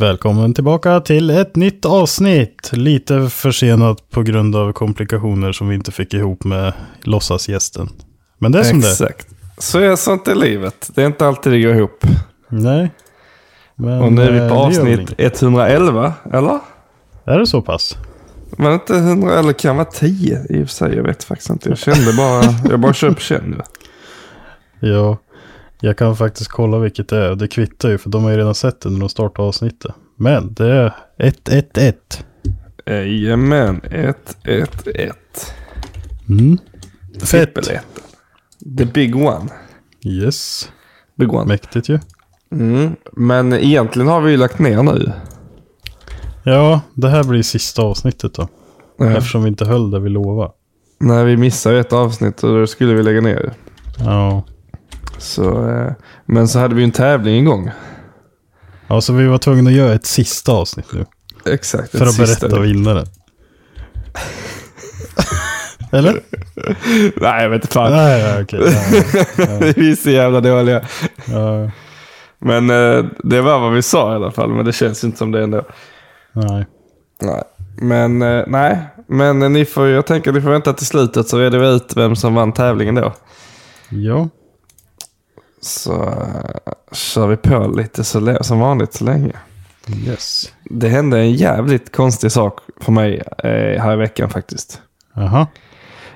Välkommen tillbaka till ett nytt avsnitt. Lite försenat på grund av komplikationer som vi inte fick ihop med låtsasgästen. Men det är som det är. Exakt. Så är sånt i livet. Det är inte alltid det går ihop. Nej. Men, Och nu är vi eh, på det avsnitt 111, eller? Är det så pass? Men inte 100, eller kan vara 10 i och för sig. Jag vet faktiskt inte. Jag kände bara, jag bara kör på känn. Ja. Jag kan faktiskt kolla vilket det är. Det kvittar ju för de har ju redan sett det när de startade avsnittet. Men det är 111. Jajamän, 111. Mm. Fett. Trippeletten. The big one. Yes. Big one. Mäktigt ju. Mm. Men egentligen har vi ju lagt ner nu. Ja, det här blir sista avsnittet då. Ja. Eftersom vi inte höll det vi lovade. Nej, vi missade ett avsnitt och då skulle vi lägga ner. Ja. Så, eh, men så hade vi en tävling igång. Ja, så vi var tvungna att göra ett sista avsnitt nu. Exakt. För att berätta vinnaren. Eller? Nej, jag vet inte fan. Nej, okej. Nej, vi är så jävla dåliga. ja, Men eh, det var vad vi sa i alla fall. Men det känns inte som det ändå. nej. Nej. Men eh, nej. Men ni får, jag tänker att ni får vänta till slutet så reder vi ut vem som vann tävlingen då. Ja. Så eh, kör vi på lite så, som vanligt så länge. Yes. Det hände en jävligt konstig sak för mig eh, här i veckan faktiskt. Jaha.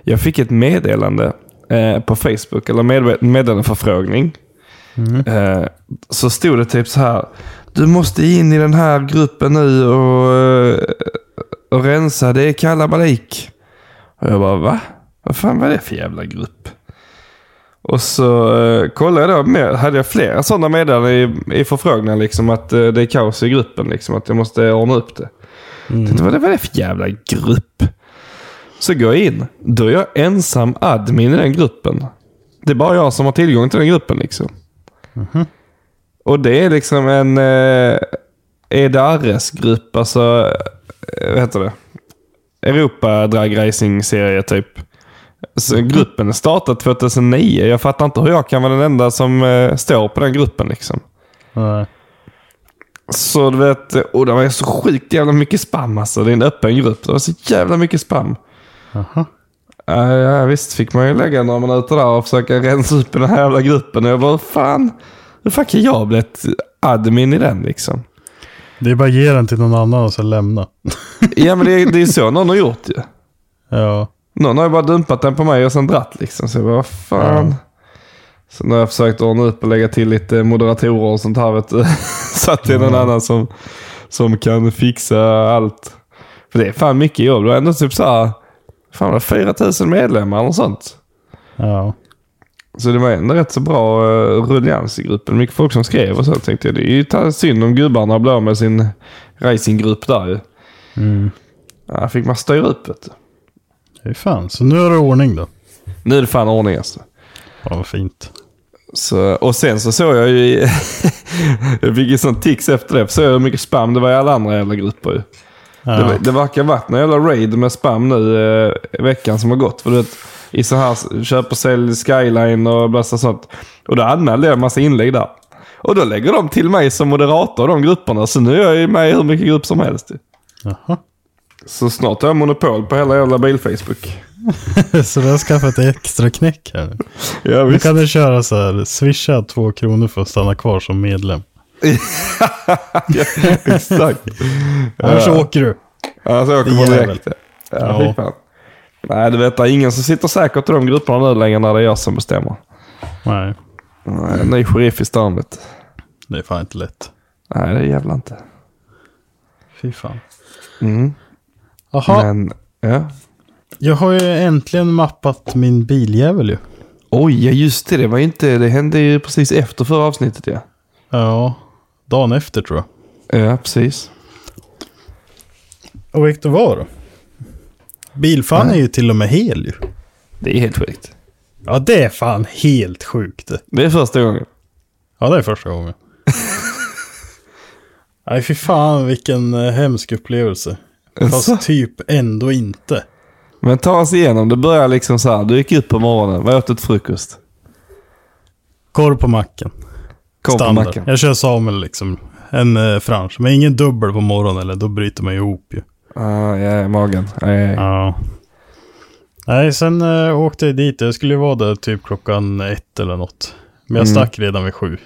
Jag fick ett meddelande eh, på Facebook, eller med, meddelandeförfrågning. Eh, så stod det typ så här. Du måste in i den här gruppen nu och, eh, och rensa. Det är kalabalik. Och jag bara, va? Vad fan var det för jävla grupp? Och så eh, kollade jag då, med, hade jag flera sådana meddelanden i, i förfrågningar. Liksom, att eh, det är kaos i gruppen. Liksom, att jag måste ordna upp det. Tänkte, vad är det- för jävla grupp? Så går jag in. Då är jag ensam admin i den gruppen. Det är bara jag som har tillgång till den gruppen liksom. Och det är liksom en eh, EDRS-grupp, alltså, eh, vad heter det? Europa Drag Racing-serie typ. Så gruppen startade 2009. Jag fattar inte hur jag kan vara den enda som eh, står på den gruppen liksom. Nej. Så du vet, och det var så sjukt jävla mycket spam alltså. Det är en öppen grupp. Det var så jävla mycket spam. Jaha. Ja, ja, visst fick man ju lägga några minuter där och försöka rensa upp i den här jävla gruppen. Och jag bara, fan, hur fan kan jag bli ett admin i den liksom? Det är bara att ge den till någon annan och sen lämna. Ja, men det, är- det är så någon har gjort ju. Ja. Någon har ju bara dumpat den på mig och sen dratt liksom. Så jag bara, vad fan. Ja. Så nu har jag försökt ordna upp och lägga till lite moderatorer och sånt här vet du. Så att det är någon annan som, som kan fixa allt. För det är fan mycket jobb. Det är ändå typ så här, fan det är 4000 medlemmar eller sånt. Ja. Så det var ändå rätt så bra uh, rullians i gruppen. Mycket folk som skrev och så tänkte jag. Det är ju synd om gubbarna blir med sin racinggrupp där ju. Mm. Ja, fick man styra upp vet du. Är fan. Så nu är det ordning då. Nu är det fan ordning alltså. Ja, vad fint. Så, och sen så såg jag ju, i- jag fick ju sån tics efter det, för så jag hur mycket spam det var i alla andra jävla grupper ju. Ja. Det, det verkar varit någon jävla raid med spam nu eh, i veckan som har gått. För du vet, i så här köp och sälj skyline och bla sånt. Och då anmälde jag en massa inlägg där. Och då lägger de till mig som moderator av de grupperna. Så nu är jag ju med i hur mycket grupp som helst. Jaha. Så snart har jag monopol på hela jävla bil-Facebook. så du har skaffat ett extra knäck här. Ja, Nu kan du köra så här. Swisha två kronor för att stanna kvar som medlem. Exakt. Annars åker du. Ja, så åker man direkt. Ja, Ja. Nej, du vet, det är ingen som sitter säkert i de grupperna nu längre när det är jag som bestämmer. Nej, Nej, En ny sheriff i stan det är fan inte lätt. Nej, det är jävla inte. Fy fan. Mm. Jaha, Men, ja. jag har ju äntligen mappat min biljävel ju. Oj, ja just det. Det var ju inte, det hände ju precis efter förra avsnittet ja. Ja, dagen efter tror jag. Ja, precis. Och vet du vad då? Bilfan är ju till och med hel ju. Det är helt sjukt. Ja, det är fan helt sjukt det. Det är första gången. Ja, det är första gången. Nej, fy fan vilken eh, hemsk upplevelse. Fast Alltså. typ ändå inte. Men ta oss igenom. Det börjar liksom så här. Du gick upp på morgonen. Vad åt du till frukost? Korv på macken. Kom på Standard. macken. Jag kör Samuel liksom. En eh, fransch. Men ingen dubbel på morgonen eller då bryter man ihop ju. Ah, ja, magen. Ja, ja, ja. Ja. Nej, sen äh, åkte jag dit. Jag skulle ju vara där typ klockan ett eller något. Men jag Mm. stack redan vid sju.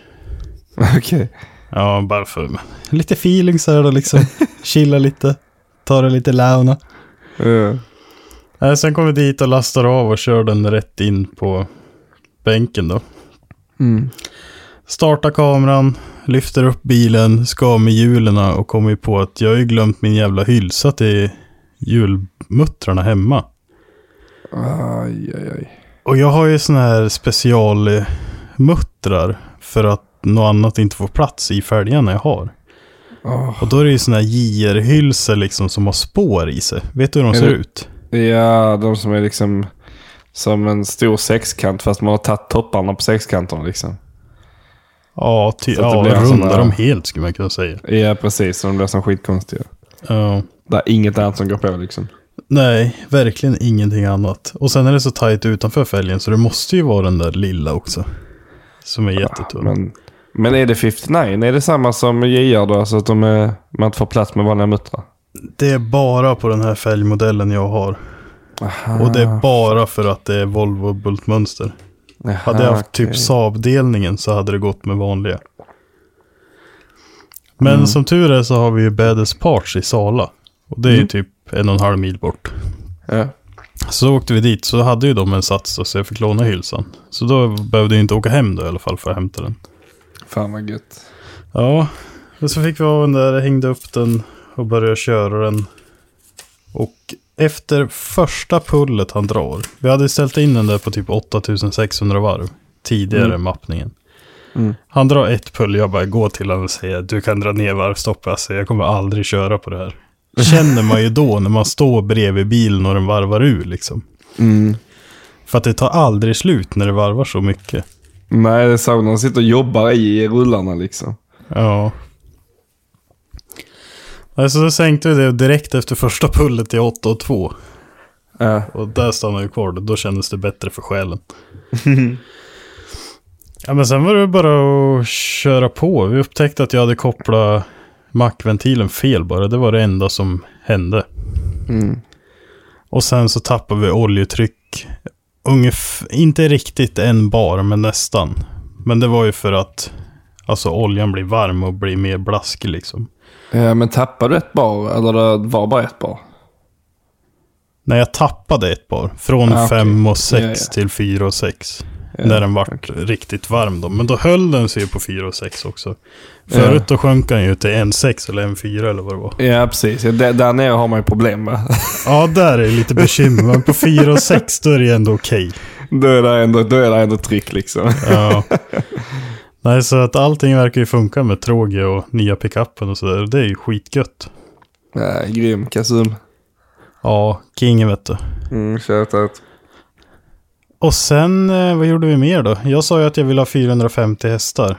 Okej. Ja, bara för lite feeling så här då liksom. Chilla lite. Ta det lite launa. Ja. Nej, sen kom vi dit och lastade av och körde den rätt in på bänken då. Mm. Starta kameran, lyfter upp bilen, ska med hjulen och kommer på att jag har ju glömt min jävla hylsa till hjulmuttrarna hemma. Aj, aj, aj. Och jag har ju såna här specialmuttrar för att något annat inte får plats i fälgarna jag har. Åh. Och då är det ju såna här JR-hylsor liksom som har spår i sig. Vet du hur de ser det- ut? Ja, de som är liksom som en stor sexkant fast man har tagit topparna på sexkanterna liksom. Ja, ty- ja blir en sån rundar där- de helt skulle man kunna säga. Ja, precis. Så de blir som skitkonstiga. Ja. Det är inget annat som går på liksom. Nej, verkligen ingenting annat. Och sen är det så tajt utanför fälgen så det måste ju vara den där lilla också. Som är jättetunn. Men, men är det 59? Är det samma som JR då? Alltså att de är, man inte får plats med vanliga muttrar? Det är bara på den här fälgmodellen jag har. Aha. Och det är bara för att det är Volvo bultmönster. Hade jag haft typ Saab-delningen så hade det gått med vanliga. Men Mm. som tur är så har vi ju Bädes Parts i Sala. Och det är ju Mm. typ en och en halv mil bort. Ja. Så åkte vi dit så hade ju de en sats så jag fick låna hylsan. Så då behövde jag inte åka hem då i alla fall för att hämta den. Fan vad gött. Ja, och så fick vi av den där, hängde upp den och började köra den. Och efter första pullet han drar, vi hade ställt in den där på typ 8600 varv tidigare Mm. mappningen. Mm. Han drar ett pull, jag bara går till honom och säger du kan dra ner varvstoppet, alltså, jag kommer aldrig köra på det här. Känner man ju då när man står bredvid bilen och den varvar ur liksom. Mm. För att det tar aldrig slut när det varvar så mycket. Nej, det är så de sitter och jobbar i rullarna liksom. Ja. Alltså då sänkte vi det direkt efter första pullet till 8 och 2. Ja. Och där stannade vi kvar. Då kändes det bättre för själen. ja men sen var det bara att köra på. Vi upptäckte att jag hade kopplat mackventilen fel bara. Det var det enda som hände. Mm. Och sen så tappade vi oljetryck. Ungef inte riktigt en bar, men nästan. Men det var ju för att alltså, oljan blir varm och blir mer blaskig liksom. Ja, men tappade du ett bar eller det var bara ett bar? När jag tappade ett bar. Från Ah, okej. 5 och 6 Ja, ja. till 4 och 6. Ja, när den vart okej. riktigt varm då. Men då höll den sig på 4 och 6 också. Förut då sjönk den ju till en 6 eller en 4 eller vad det var. Ja, precis. Ja, där, där nere har man ju problem va? Ja, där är det lite bekymmer. Men på 4 och 6 då är det ändå okej. då, är det ändå, då är det ändå tryck liksom. Ja. Nej, så att allting verkar ju funka med tråge och nya pickuppen och sådär. Det är ju skitgött. Ja, grym. Kasum. Ja, kingen vet du. Mm, shoutout. Och sen, eh, vad gjorde vi mer då? Jag sa ju att jag ville ha 450 hästar.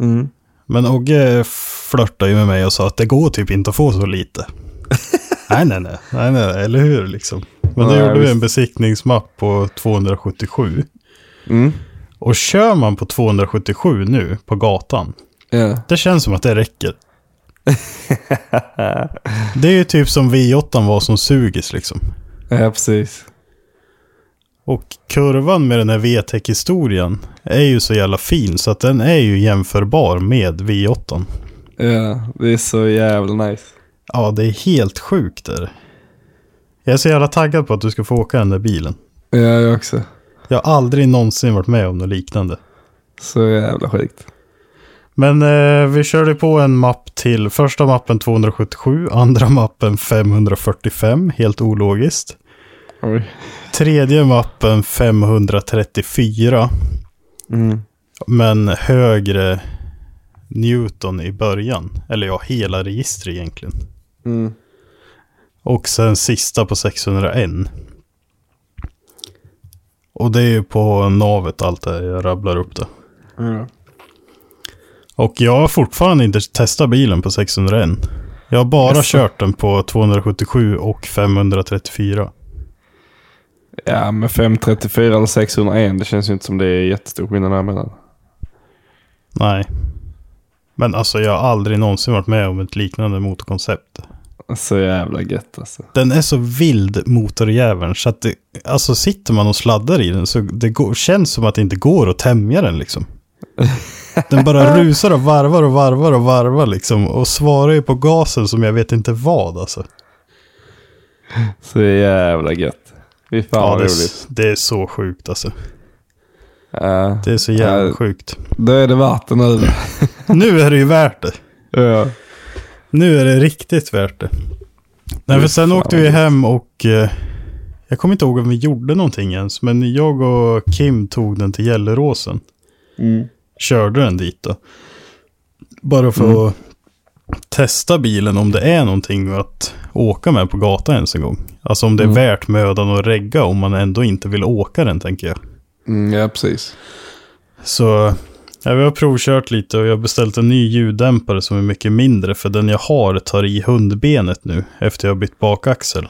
Mm. Men Ogge flörtade ju med mig och sa att det går typ inte att få så lite. nej, nej, nej, nej, nej, eller hur liksom. Men då Nej, gjorde vi visst. en besiktningsmapp på 277. Mm. Och kör man på 277 nu på gatan, Ja. det känns som att det räcker. det är ju typ som V8 var som sugis liksom. ja, precis. Och kurvan med den här VTEC-historien är ju så jävla fin så att den är ju jämförbar med V8. Ja, det är så jävla nice. Ja, det är helt sjukt där. Jag är så jävla taggad på att du ska få åka den där bilen. Ja, jag också. Jag har aldrig någonsin varit med om något liknande. Så jävla sjukt. Men eh, vi körde på en mapp till. Första mappen 277, andra mappen 545, helt ologiskt. Oj. Tredje mappen 534, Mm. men högre Newton i början. Eller ja, hela registret egentligen. Mm. Och sen sista på 601. Och det är ju på navet allt det jag rabblar upp det. Ja. Och jag har fortfarande inte testat bilen på 601. Jag har bara Jaså? kört den på 277 och 534. Ja, med 534 eller 601, det känns ju inte som det är jättestor skillnad däremellan. Nej. Men alltså jag har aldrig någonsin varit med om ett liknande motorkoncept. Så jävla gött alltså. Den är så vild motorjäveln så att det, alltså sitter man och sladdar i den så det går, känns som att det inte går att tämja den liksom. Den bara rusar och varvar och varvar och varvar liksom och svarar ju på gasen som jag vet inte vad alltså. Så jävla gött. Fy fan Ja, vad det, roligt. är, det är så sjukt alltså. Ja, Det är så jävla Ja. sjukt. då är det värt det nu. Nu är det ju värt det. ja. Nu är det riktigt värt det. Nej, för sen åkte vi hem och eh, jag kommer inte ihåg om vi gjorde någonting ens. Men jag och Kim tog den till Gelleråsen. Mm. Körde den dit då. Bara för att testa bilen om det är någonting att åka med på gatan ens en gång. Alltså om det är Mm. värt mödan att regga om man ändå inte vill åka den tänker jag. Mm, ja, precis. Så ja, vi har provkört lite och jag har beställt en ny ljuddämpare som är mycket mindre. För den jag har tar i hundbenet nu efter jag har bytt bakaxel.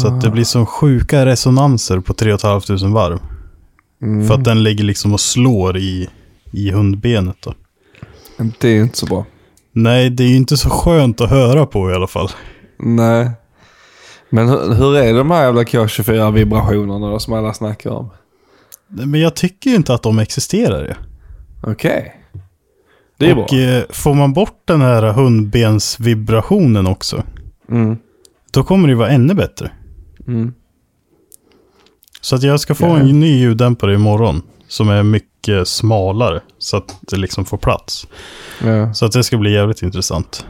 Så att det blir som sjuka resonanser på 3 500 varv. Mm. För att den ligger liksom och slår i, i hundbenet då. Det är inte så bra. Nej, det är ju inte så skönt att höra på i alla fall. Nej. Men hur, hur är de här jävla K24-vibrationerna då som alla snackar om? Men jag tycker ju inte att de existerar ju. Okej. Det är och bra. eh, får man bort den här hundbensvibrationen också, Mm. då kommer det ju vara ännu bättre. Mm. Så att jag ska få Ja. en ny ljuddämpare imorgon. Som är mycket smalare. Så att det liksom får plats. Ja. Så att det ska bli jävligt intressant.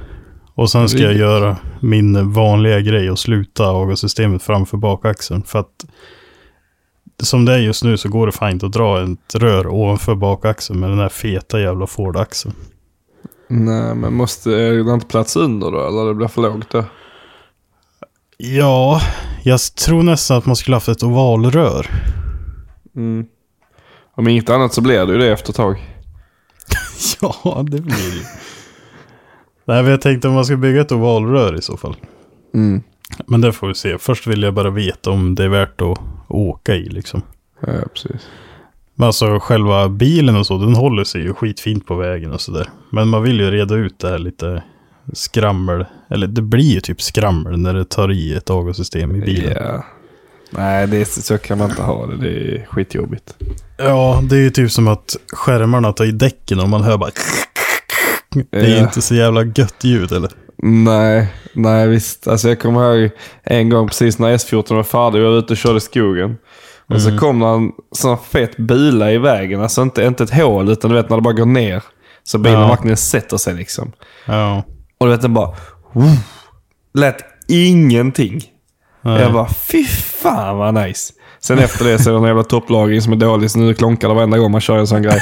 Och sen ska jag göra min vanliga grej och sluta avgassystemet framför bakaxeln. För att som det är just nu så går det fint att dra ett rör ovanför bakaxeln med den här feta jävla Ford-axeln. Nej, men måste är det inte plats under då? Eller det blir för lågt då? Ja, jag tror nästan att man skulle haft ett ovalrör. Mm. Om inget annat så blir det ju det efter ett tag. Ja, det blir det ju. Nej, men jag tänkte om man ska bygga ett ovalrör i så fall. Mm. Men det får vi se. Först vill jag bara veta om det är värt att åka i liksom. Ja, precis. Men alltså själva bilen och så, den håller sig ju skitfint på vägen och sådär. Men man vill ju reda ut det här lite skrammel. Eller det blir ju typ skrammel när det tar i ett avgassystem i bilen. Ja. Nej, det är, så kan man inte ha det. Det är skitjobbigt. Ja, det är ju typ som att skärmarna tar i däcken och man hör bara... Det är inte så jävla gött ljud eller? Nej, nej visst. Alltså jag kommer ihåg en gång precis när S14 var färdig jag var ute och körde i skogen. Och så kom det en sån fet bila i vägen. Alltså inte, inte ett hål utan du vet när det bara går ner. Så bilen Ja. verkligen sätter sig liksom. Ja. Och du vet den bara... Woof, lät ingenting. Nej. Jag bara fy fan vad nice. Sen efter det så är det en jävla topplagring som är dålig så nu klonkar det varenda gång man kör en sån grej.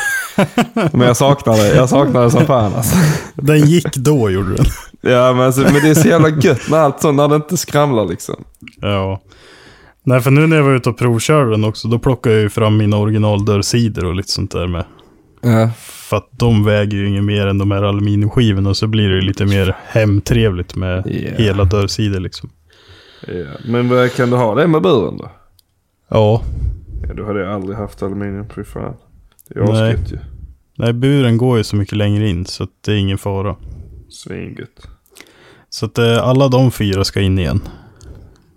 Men jag saknar det. Jag saknar det som fan alltså. Den gick då gjorde den. Ja men, alltså, men det är så jävla gött när allt sånt, när det inte skramlar liksom. Ja. Nej, för nu när jag var ute och provkörde den också, då plockade jag ju fram mina originaldörrsidor och lite sånt där med. Ja. För att de väger ju inget mer än de här aluminiumskivorna, så blir det ju lite mer hemtrevligt med Ja. hela dörrsidor liksom. ja. Men kan du ha det med buren då? Ja, Ja, då hade jag aldrig haft aluminium, fy fan. Det är Nej. asgött ju. nej buren går ju så mycket längre in så att det är ingen fara. Svingött. Så att eh, alla de fyra ska in igen,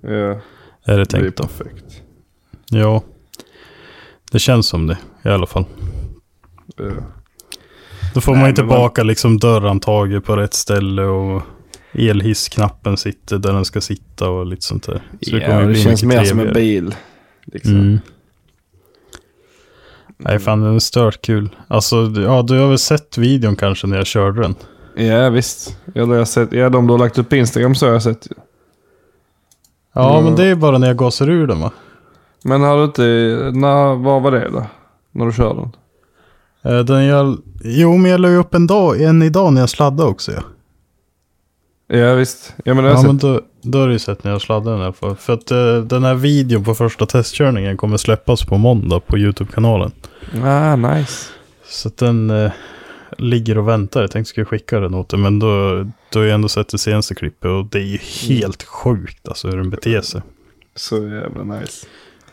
Ja, är det det är tänkt då. perfekt. Ja, det känns som det i alla fall. Ja. Då får Nej, man ju tillbaka liksom dörrhandtaget på rätt ställe och elhissknappen sitter där den ska sitta och lite sånt där. Så ja, det, bli känns mer som en bil. Liksom. Mm. Nej, fan den är stört kul. Alltså, ja, du har väl sett videon kanske när jag körde den? Ja, visst. Ja, det har jag sett. ja, de du har lagt upp på Instagram så har jag sett. Ja, Mm. men det är bara när jag gasar ur den va? Men har du inte... När, vad var det då? När du kör den? Eh, Den jag, jo, men jag la upp en, dag, en idag när jag sladdade också. Ja, Ja, visst. Ja, men det ja men då, då har du ju sett när jag sladdade den alla fall. För att eh, den här videon på första testkörningen kommer släppas på måndag på YouTube-kanalen. Ah, nice. Så att den eh, ligger och väntar. Jag tänkte skulle skicka den åt dig. Men då, då har jag ändå sett det senaste klippet. Och det är ju helt sjukt alltså hur den beter sig. Så jävla nice.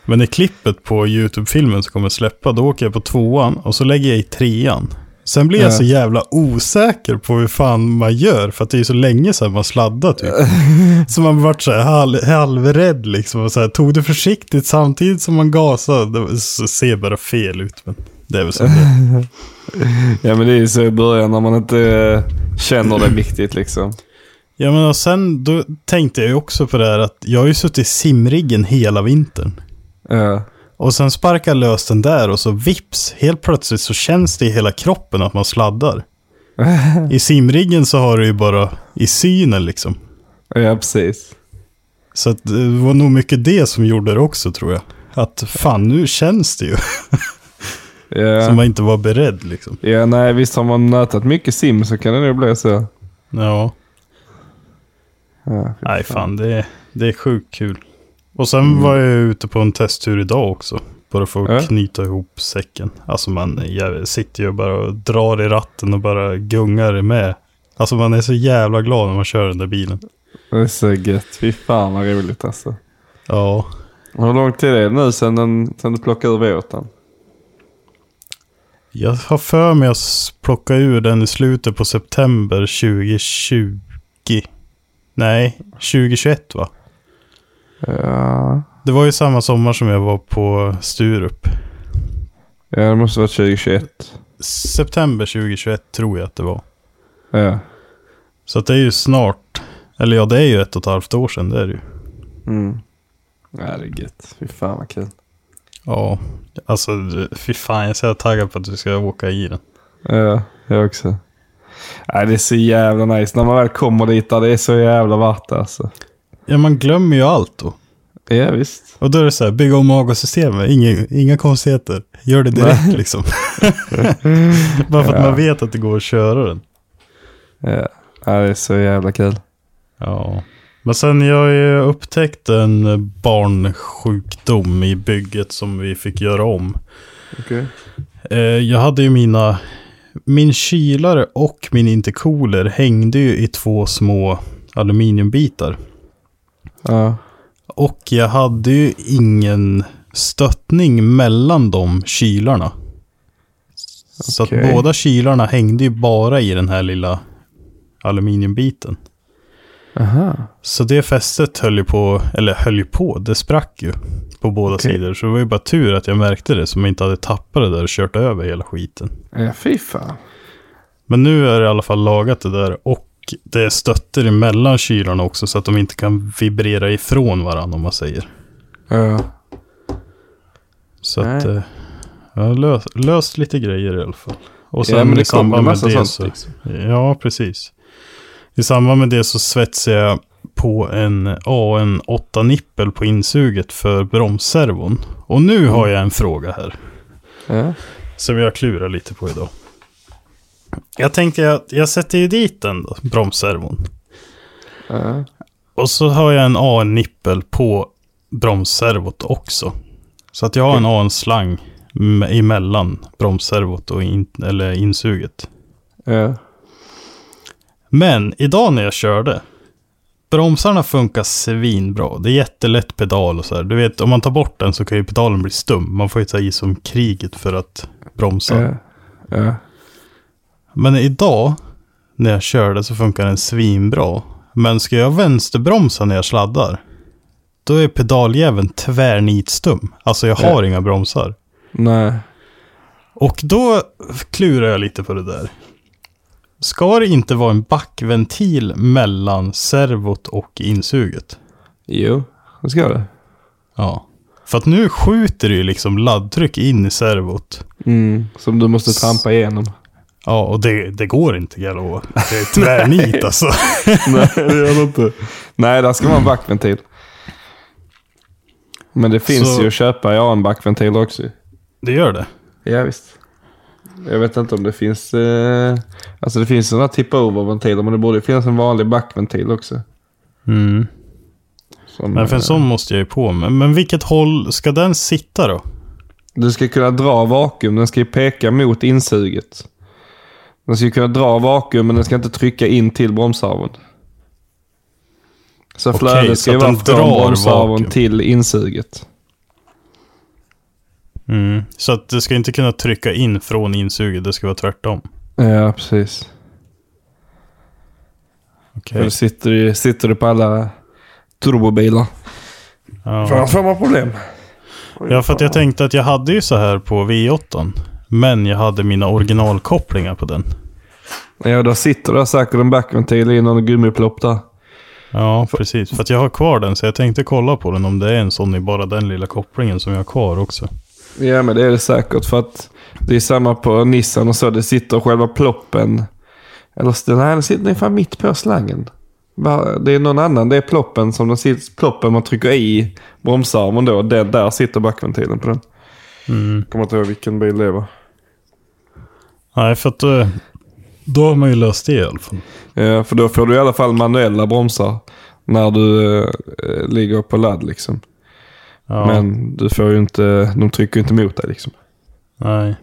Men i klippet på YouTube-filmen som kommer släppa, då åker jag på tvåan och så lägger jag i trean. Sen blir jag Ja. så jävla osäker på hur fan man gör, för att det är så länge sedan man sladdade typ. så man vart så här halv, halvrädd liksom. Och så här, tog det försiktigt samtidigt som man gasade. Det ser bara fel ut, men det är väl så det. Ja, men det är ju så i början när man inte eh, känner det riktigt liksom. Ja men och sen då tänkte jag ju också på det här att jag har ju suttit i simriggen hela vintern. Ja. Och sen sparkar jag lös den där och så vips, helt plötsligt så känns det i hela kroppen att man sladdar. I simriggen så har du ju bara i synen liksom. ja, precis. Så det var nog mycket det som gjorde det också tror jag. Att fan nu känns det ju. Ja. Som man inte var beredd liksom. ja, nej, visst har man nötat mycket sim så kan det nog bli så. Ja, Ja, nej fan det är, det är sjukt kul. Och sen var jag ute på en testtur idag också. Bara för att Ja. knyta ihop säcken. Alltså man jag sitter ju bara och drar i ratten och bara gungar med. Alltså man är så jävla glad när man kör den där bilen. Det är så gött. Fy fan vad roligt alltså. Ja, Hur lång tid är det nu sen, den, sen du plockade ur våten? jag har för mig att plocka ur den i slutet på september 2020. Nej, 2021 va? Ja. Det var ju samma sommar som jag var på Sturup. Ja, det måste vara 2021. September 2021 tror jag att det var. Ja. Så att det är ju snart, eller ja det är ju ett och ett halvt år sedan det är det ju. Mm. Ja, det är gött. Fy fan vad kul. Ja, alltså fy fan jag är så taggad på att du ska åka i den. Ja, jag också. Nej, det är så jävla nice. När man väl kommer dit det är så jävla det alltså. Ja man glömmer ju allt då. Ja, visst. Och då är det så här, bygga om avgassystemet, inga, inga konstigheter. Gör det direkt liksom. Bara för att Ja. man vet att det går att köra den. Ja. ja, det är så jävla kul. Ja. Men sen jag har ju upptäckt en barnsjukdom i bygget som vi fick göra om. Okej. Eh, jag hade ju mina, min kylare och min intercooler hängde ju i två små aluminiumbitar. Ja. Och jag hade ju ingen stöttning mellan de kylarna. Så att båda kylarna hängde ju bara i den här lilla aluminiumbiten. Aha. Så det fästet höll ju på, eller höll ju på, det sprack ju på båda Okej. sidor. Så det var ju bara tur att jag märkte det man inte hade tappat det där och kört över hela skiten. Ja, fy fan. Men nu är det i alla fall lagat det där och det är stötter emellan kylarna också så att de inte kan vibrera ifrån varandra om man säger. Ja. Så Nej. att eh, jag har löst, löst lite grejer i alla fall. Och sen ja, men i det kommer samband med det så, liksom. Ja, precis. I samband med det så svetsar jag på en AN 8-nippel på insuget för bromsservon. Och nu har jag en fråga här. Ja. Som jag klurar lite på idag. Jag tänkte att jag sätter ju dit den då, bromsservon. Ja. Och så har jag en AN-nippel på bromsservot också. Så att jag har en AN-slang m- emellan bromsservot och in, eller insuget. Ja. Men idag när jag körde. Bromsarna funkar svinbra. Det är jättelätt pedal och så här. Du vet, om man tar bort den så kan ju pedalen bli stum. Man får ju ta i som kriget för att bromsa. Ja. Men idag när jag körde så funkar den svinbra. Men ska jag vänsterbromsa när jag sladdar. Då är pedaljäveln tvärnitstum. Alltså jag har inga bromsar. Nej. Och då klurar jag lite på det där. Ska det inte vara en backventil mellan servot och insuget? Jo, det ska det. Ja. För att nu skjuter det ju liksom laddtryck in i servot. Mm, som du måste trampa igenom. Ja, och det, det går inte lovar. Det är tvärnit alltså. Nej, det gör det inte. Nej, där ska man ha en backventil. Men det finns Så- ju att köpa, har en backventil också. Det gör det. Ja, visst. Jag vet inte om det finns... Eh, alltså det finns sådana tip-over-ventiler, men det borde finnas en vanlig backventil också. Mm. Som, Men för en eh, sån måste jag ju på med. Men vilket håll ska den sitta då? Du ska kunna dra vakuum, den ska ju peka mot insuget. Den ska ju kunna dra vakuum, men den ska inte trycka in till bromsarven. Så Okej, flödet ska ju vara från bromsarven till insuget. Mm. Så att det ska inte kunna trycka in från insuget, det ska vara tvärtom. Ja, precis. Det sitter, ju- sitter det på alla turbobilar. Ja. Får man problem. ja, för att jag tänkte att jag hade ju så här på V8. Men jag hade mina originalkopplingar på den. Ja, då sitter det säkert en backventil i någon gummiplopp där. Ja, precis. För att jag har kvar den, så jag tänkte kolla på den om det är en sån i bara den lilla kopplingen som jag har kvar också. Ja, men det är det säkert för att det är samma på Nissan och så. Det sitter själva ploppen. Eller nej, den sitter den fan mitt på slangen. Det är någon annan. Det är ploppen som den sitter, ploppen man trycker i bromsarmen då. Det, där sitter backventilen på den. Mm. Kommer inte ihåg vilken bil det var. Nej, för att då, då har man ju löst det i alla fall. Ja, för då får du i alla fall manuella bromsar. När du eh, ligger på ladd liksom. Ja, Men du får ju inte, de trycker ju inte mot dig liksom. nej.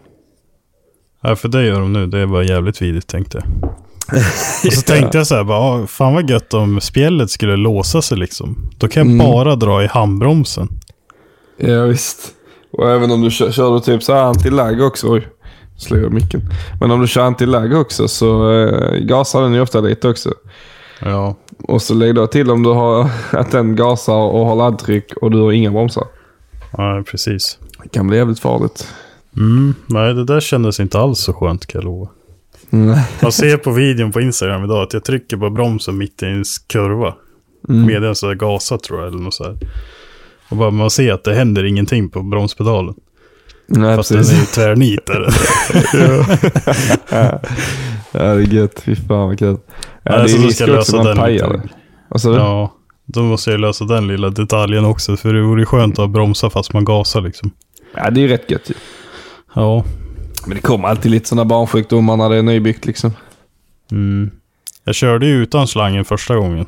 Nej, för det gör de nu. Det är bara jävligt vidrigt tänkte jag. Och så tänkte jag så här, bara, "Ah, fan vad gött om spjället skulle låsa sig liksom. Då kan jag Mm. bara dra i handbromsen. Ja visst. Och även om du kör, kör du typ så här anti-lag också. Oj, jag micken. Men om du kör anti-lag också så eh, gasar den ju ofta lite också. Ja. Och så lägg då till om du har att den gasar och har laddtryck och du har inga bromsar. Ja, precis. Det kan bli jävligt farligt. Mm, nej, det där kändes inte alls så skönt kan jag lova. Nej. Man ser på videon på Instagram idag att jag trycker på bromsen mitt i en kurva. Mm. Medan så gasa tror jag eller något så här. Och bara man ser att det händer ingenting på bromspedalen. Nej, Fast den precis. är ju tvärnit ja, det är gött. Fy fan vad kul. Ja, det så är då risk också lösa att man den pajar. Vad sa du? Ja, då måste jag lösa den lilla detaljen också. För det vore skönt att bromsa fast man gasar liksom. Ja, det är ju rätt gött ju. Ja. Men det kommer alltid lite sådana barnsjukdomar när det är nybyggt liksom. Mm. Jag körde ju utan slangen första gången.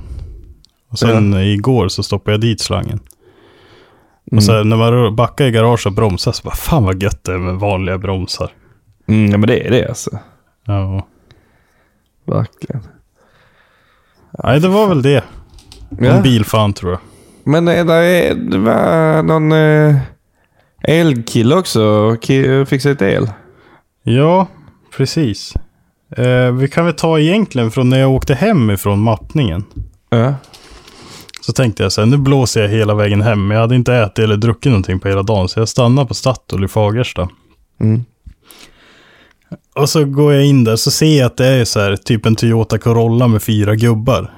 Och sen igår så stoppade jag dit slangen. Och sen när man backar i garaget och bromsar så bara fan vad gött det är med vanliga bromsar. Mm, ja, men det är det alltså. Ja. Verkligen. Nej, det var väl det. Ja. En bilfan tror jag. Men är det, det var någon eh, elkille också. Fixade lite el. Ja, precis. Eh, vi kan väl ta egentligen från när jag åkte hem ifrån mappningen. Ja. Så tänkte jag så här, nu blåser jag hela vägen hem. Men jag hade inte ätit eller druckit någonting på hela dagen. Så jag stannade på Statoil i Fagersta. Mm. Och så går jag in där så ser jag att det är så här, typ en Toyota Corolla med fyra gubbar.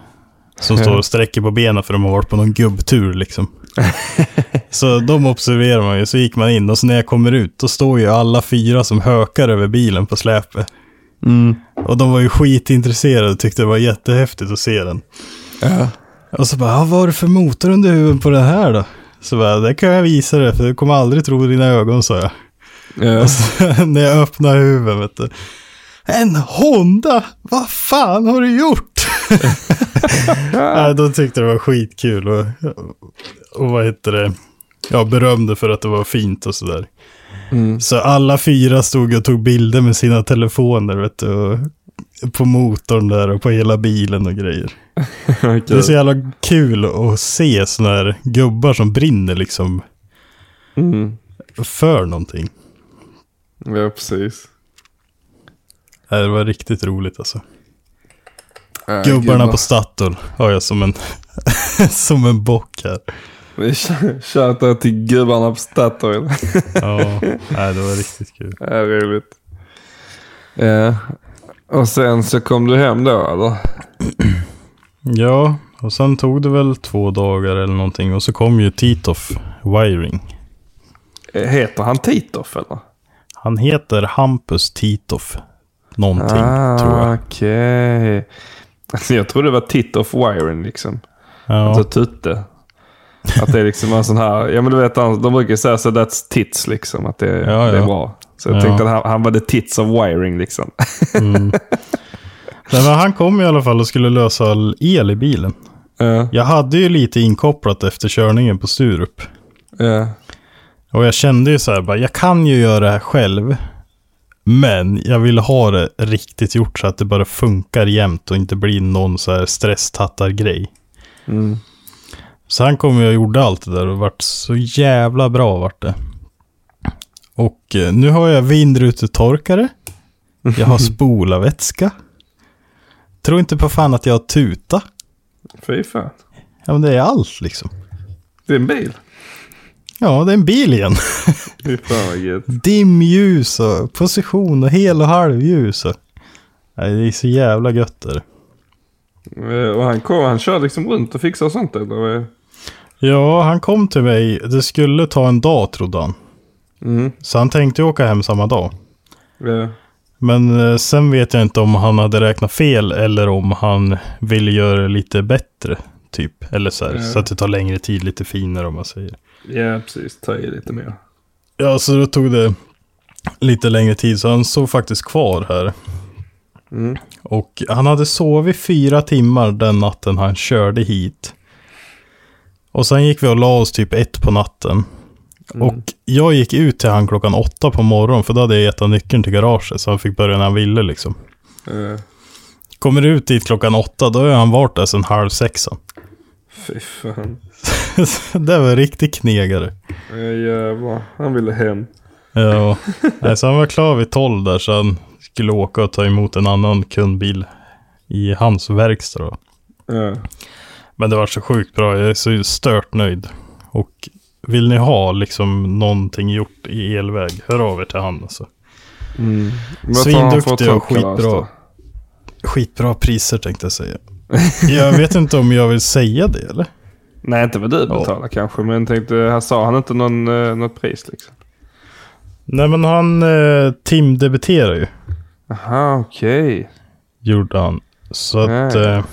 Som står och sträcker på benen för de har varit på någon gubbtur liksom. så de observerar man ju, så gick man in och så när jag kommer ut då står ju alla fyra som hökar över bilen på släpet. Mm. Och de var ju skitintresserade och tyckte det var jättehäftigt att se den. Ja. Och så bara, "Ah, vad var det för motor under huven på den här då? Så bara, det kan jag visa dig för du kommer aldrig tro dina ögon, sa jag. Ja. Så, när jag öppnar huven, vet du. En Honda? Vad fan har du gjort? Nej, de tyckte det var skitkul och, och vad heter det? Ja, berömde för att det var fint och sådär. Mm. Så alla fyra stod och tog bilder med sina telefoner, vet du. Och på motorn där och på hela bilen och grejer. Det är så jävla kul att se sådana här gubbar som brinner liksom Mm. för någonting. Ja, precis. Det var riktigt roligt alltså. Ja, Gubbarna gud, på Statoil har jag som en, som en bock här. vad- Shoutout till gubbarna på Statoil. Ja, nej, det var riktigt kul. Ja, roligt. Ja. Och sen så kom du hem då eller? Ja, och sen tog det väl två dagar eller någonting och så kom ju Titoff Wiring. Heter han Titoff eller? Han heter Hampus Titoff. Någonting, ah, tror jag. Okej. Alltså, jag trodde det var tit of wiring liksom. Ja. Alltså tutte. Att det är liksom en sån här, ja men du vet de brukar säga så that's tits liksom. Att det, Ja, det är ja. bra. Så jag Ja. tänkte att han, han var the tits of wiring liksom. Mm. Nej, men han kom i alla fall och skulle lösa all el i bilen. Ja, Jag hade ju lite inkopplat efter körningen på Sturup. ja. Och jag kände ju så här, bara, jag kan ju göra det här själv. Men jag vill ha det riktigt gjort så att det bara funkar jämt och inte blir någon så här stresstattar-grej. Mm. Så han kom ju och gjorde allt det där och vart så jävla bra vart det. Och eh, nu har jag vindrutetorkare. Jag har spolarvätska. Tror inte på fan att jag har tuta. Fy fan. Ja men det är allt liksom. Det är en bil. Ja det är en bil igen. Fy fan vad gött. Dimljus och position och hel och halvljus. Och... Nej, det är så jävla gött där. Eh, Och han kom, han kör liksom runt och fixar sånt eller? Ja, han kom till mig. Det skulle ta en dag trodde han. Mm. Så han tänkte åka hem samma dag. Ja. Men eh, sen vet jag inte om han hade räknat fel eller om han ville göra det lite bättre. Typ. Eller så här, Ja. så att det tar längre tid, lite finare om man säger. ja, precis. Ta i lite mer. Ja, så då tog det lite längre tid. Så han stod faktiskt kvar här. Mm. Och han hade sovit fyra timmar den natten han körde hit. Och sen gick vi och la oss typ ett på natten. Och jag gick ut till han klockan åtta på morgonen för då hade jag gett han nyckeln till garaget så han fick börja när han ville liksom. Ja. Kommer ut dit klockan åtta då har han varit där sedan halv sexan. Fy fan. det var riktigt knegare. Ja, jävlar. Han ville hem. Ja, Nej, så han var klar vid tolv där så han skulle åka och ta emot en annan kundbil i hans verkstad då. Ja. Men det var så sjukt bra. Jag är så stört nöjd. Och vill ni ha liksom någonting gjort i elväg, hör av er till han alltså. Mm. Svinduktig och skitbra. Skitbra priser tänkte jag säga. jag vet inte om jag vill säga det eller? Nej, inte vad du betalar kanske. Men tänkte, här sa han inte någon, eh, något pris liksom. Nej men han eh, timdebiterar ju. Aha, okej. Gjorde han. Så att, Ja, ja. eh,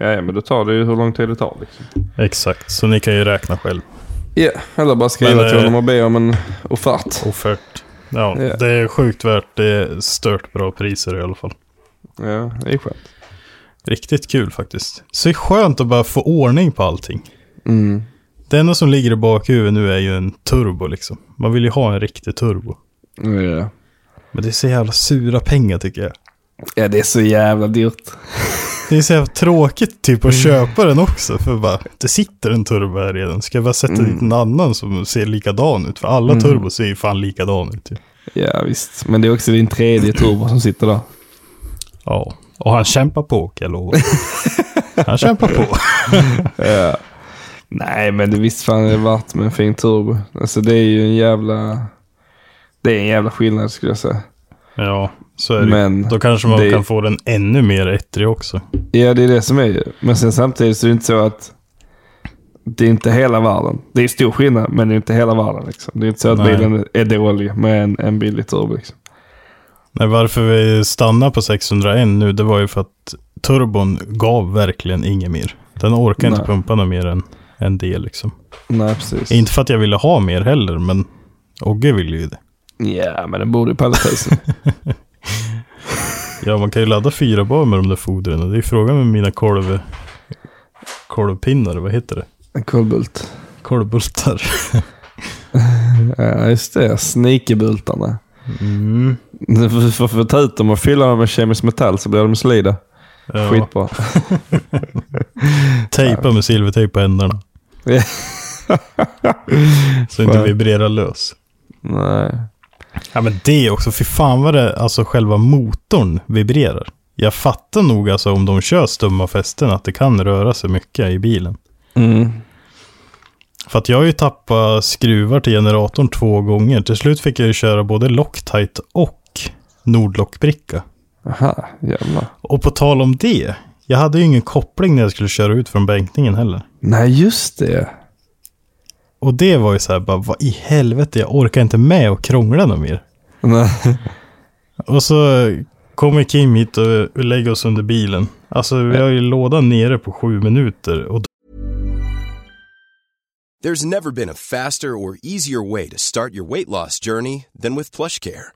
Ja, ja, men då tar det ju hur lång tid det tar liksom. exakt. Så ni kan ju räkna själv. Ja, eller bara skriva Men, till eh, honom och be om en offert. Offert. Ja, Ja. det är sjukt värt. Det är stört bra priser i alla fall. Ja, det är skönt. Riktigt kul faktiskt. Så det är skönt att bara få ordning på allting. Mm. Det enda som ligger i bakhuvudet nu är ju en turbo liksom. Man vill ju ha en riktig turbo. Ja. Men det är så jävla sura pengar tycker jag. ja, det är så jävla dyrt. Det är så jävla tråkigt typ att köpa den också. För bara, det sitter en turbo här redan. Ska jag bara sätta dit en annan som ser likadan ut? För alla Mm. turbos ser ju fan likadan ut. Ju. Ja, visst. Men det är också din tredje turbo som sitter där. Ja, och han kämpar på kan jag lova. Han kämpar på. Ja. Nej, men det visst fan är det värt med en fin turbo. Alltså det är ju en jävla... Det är en jävla skillnad skulle jag säga. Ja, så är det. Men Då kanske man det- kan få den ännu mer ettrig också. Ja, det är det som är ju. Men sen samtidigt så är det inte så att det är inte hela världen. Det är stor skillnad, men det är inte hela världen. Liksom. Det är inte så att Nej. bilen är dålig med en, en billig turbo. Liksom. Nej, varför vi stannar på 601 nu, det var ju för att turbon gav verkligen inget mer. Den orkar inte pumpa något mer än en del liksom. Nej, precis. Inte för att jag ville ha mer heller, men Ogge ville ju det. Ja, men den borde ju palla. Ja, man kan ju ladda fyra bar med de där fodren. Det är frågan med mina kolv... Kolvpinnar, vad heter det? en kolbult. Kolvbultar. Ja, just det. Sneakerbultarna. Mm. Du får, ta ut dem och fylla dem med kemisk metall så blir de solida. Ja, Skitbra. Tejpa med silvertejp på ändarna. Ja. Så inte vibrerar lös. Nej. Ja men det också, för fan vad det, alltså själva motorn vibrerar. Jag fattar nog alltså om de kör stumma fästen att det kan röra sig mycket i bilen. Mm. För att jag har ju tappat skruvar till generatorn två gånger. Till slut fick jag ju köra både Loctite och Nordlockbricka. Aha, jävlar. Och på tal om det, jag hade ju ingen koppling när jag skulle köra ut från bänkningen heller. Nej, just det. Och det var ju så här bara, vad i helvete, jag orkar inte med och krångla något mer. Nej. Och så kommer Kim hit och lägger oss under bilen. Alltså vi har ju lådan nere på sju minuter. Och There's never been a faster or easier way to start your weight loss journey than with PlushCare.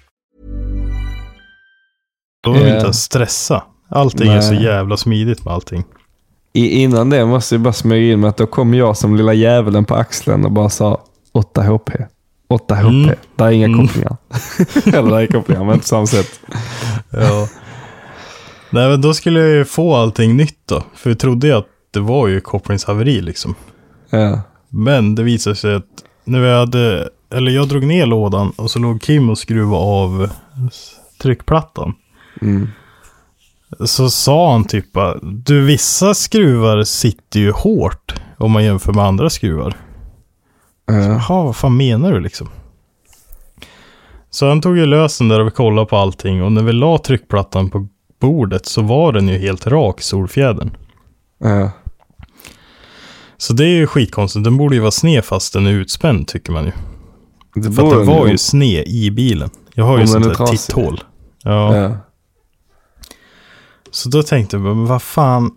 Då vill vi inte ens stressa. Allting är så Nej. jävla smidigt med allting. I, innan det måste jag bara smyga in med att då kom jag som lilla djävulen på axeln och bara sa 8 HP. 8 HP. Mm. Det är inga Mm. kopplingar. Eller det är kopplingar, men på samma sätt. Ja. Nej men då skulle jag ju få allting nytt då. För vi trodde ju att det var ju kopplingshaveri liksom. Ja. Men det visade sig att när vi hade, eller jag drog ner lådan och så låg Kim och skruvade av tryckplattan. Mm. Så sa han typ du vissa skruvar sitter ju hårt om man jämför med andra skruvar. Ja. Jaha, vad fan menar du liksom? Så han tog ju lös den där och vi kollade på allting och när vi la tryckplattan på bordet så var den ju helt rak, solfjädern. Ja. Så det är ju skitkonstigt, den borde ju vara sned fast den är utspänd tycker man ju. Det För att den var ju sned i bilen. Jag har ju sånt är där titthål. Ja. Ja. Så då tänkte jag, men vad fan.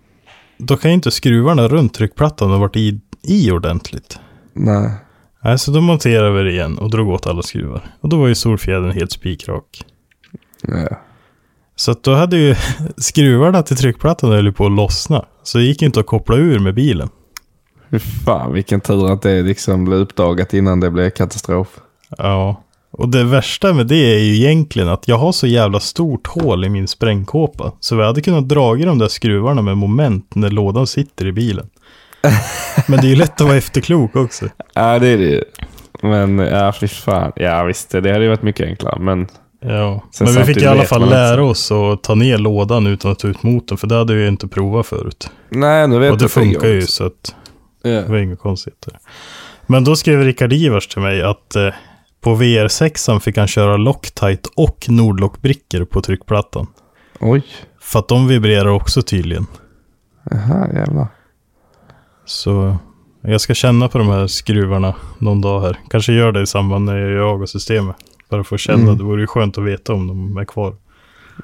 Då kan ju inte skruvarna runt tryckplattan ha varit i, i ordentligt. Nej. Nej, så då monterade vi det igen och drog åt alla skruvar. Och då var ju solfjädern helt spikrak. Ja. Så att då hade ju skruvarna till tryckplattan höll på att lossna. Så det gick ju inte att koppla ur med bilen. Fy fan vilken tur att det liksom blev uppdagat innan det blev katastrof. Ja. Och det värsta med det är ju egentligen att jag har så jävla stort hål i min sprängkåpa. Så vi hade kunnat dra i de där skruvarna med moment när lådan sitter i bilen. Men det är ju lätt att vara efterklok också. Ja det är det ju. Men ja fy fan. Ja visst det hade ju varit mycket enklare. Men Ja, Sen men vi fick i alla fall lära oss att ta ner lådan utan att ta ut motorn. För det hade vi ju inte provat förut. nej nu vet Och det funkar ju så att Ja. det var inga konstigheter. Men då skrev Rickard Ivars till mig att eh, på VR6 fick han köra Loctite och Nordlock-brickor på tryckplattan. Oj. För att de vibrerar också tydligen. Jaha jävlar. Så jag ska känna på de här skruvarna någon dag här. Kanske gör det i samband med jag och systemet. Bara för att känna. Mm. Det vore ju skönt att veta om de är kvar.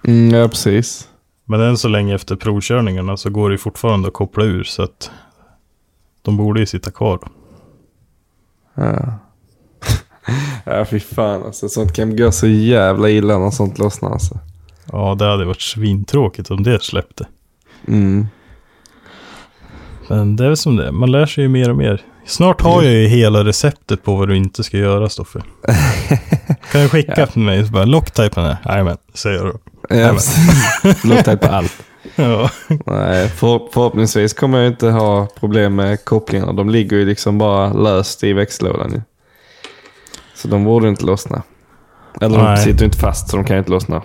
Mm, ja precis. Men än så länge efter provkörningarna så går det ju fortfarande att koppla ur. Så att de borde ju sitta kvar. Ja. ja fy fan alltså. Sånt kan gå så jävla illa när sånt lossnar alltså. Ja, det hade varit svintråkigt om det släppte. Mm. Men det är väl som det är. Man lär sig ju mer och mer. Snart har jag ju hela receptet på vad du inte ska göra, Stoffe. Kan du skicka Ja. till mig? Så bara, Locktypen här. Jajamän, säger då. Ja. Luktar på allt. Ja. Nej, för, förhoppningsvis kommer jag inte ha problem med kopplingarna. De ligger ju liksom bara löst i växellådan. Så de borde inte lossna. Eller de Nej. sitter ju inte fast så de kan inte lossna.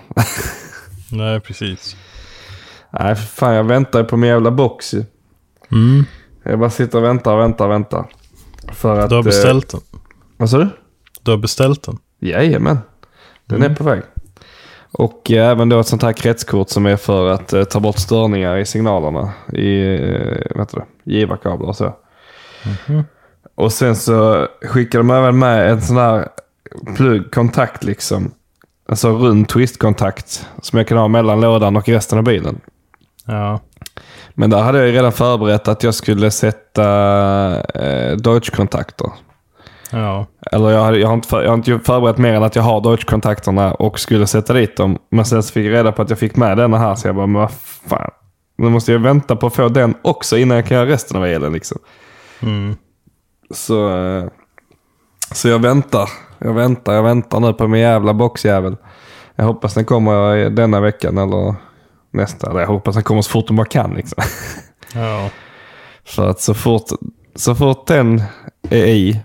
Nej, precis. Nej, för fan jag väntar på min jävla box ju. Mm. Jag bara sitter och väntar och väntar och väntar. För att... Du har eh, beställt den. Vad sa du? Du har beställt den. Jajamän. Den Mm. är på väg. Och eh, även då ett sånt här kretskort som är för att eh, ta bort störningar i signalerna. I eh, vad heter det? givarkablar och så. Mhm. Och sen så skickar de även med en sån här plugg, kontakt liksom. Alltså rund twistkontakt som jag kan ha mellan lådan och resten av bilen. Ja. Men där hade jag ju redan förberett att jag skulle sätta eh, Deutsch-kontakter. Ja. Eller jag, hade, jag, har inte för, jag har inte förberett mer än att jag har Deutsch-kontakterna och skulle sätta dit dem. Men sen så fick jag reda på att jag fick med denna här så jag bara, men vad fan. Nu måste jag vänta på att få den också innan jag kan göra resten av elen. Liksom. Mm. Så, eh, så jag väntar. Jag väntar, jag väntar nu på min jävla boxjävel. Jag hoppas den kommer denna veckan eller nästa. Jag hoppas den kommer så fort den bara kan. Liksom. Ja. För att så fort, så fort den är i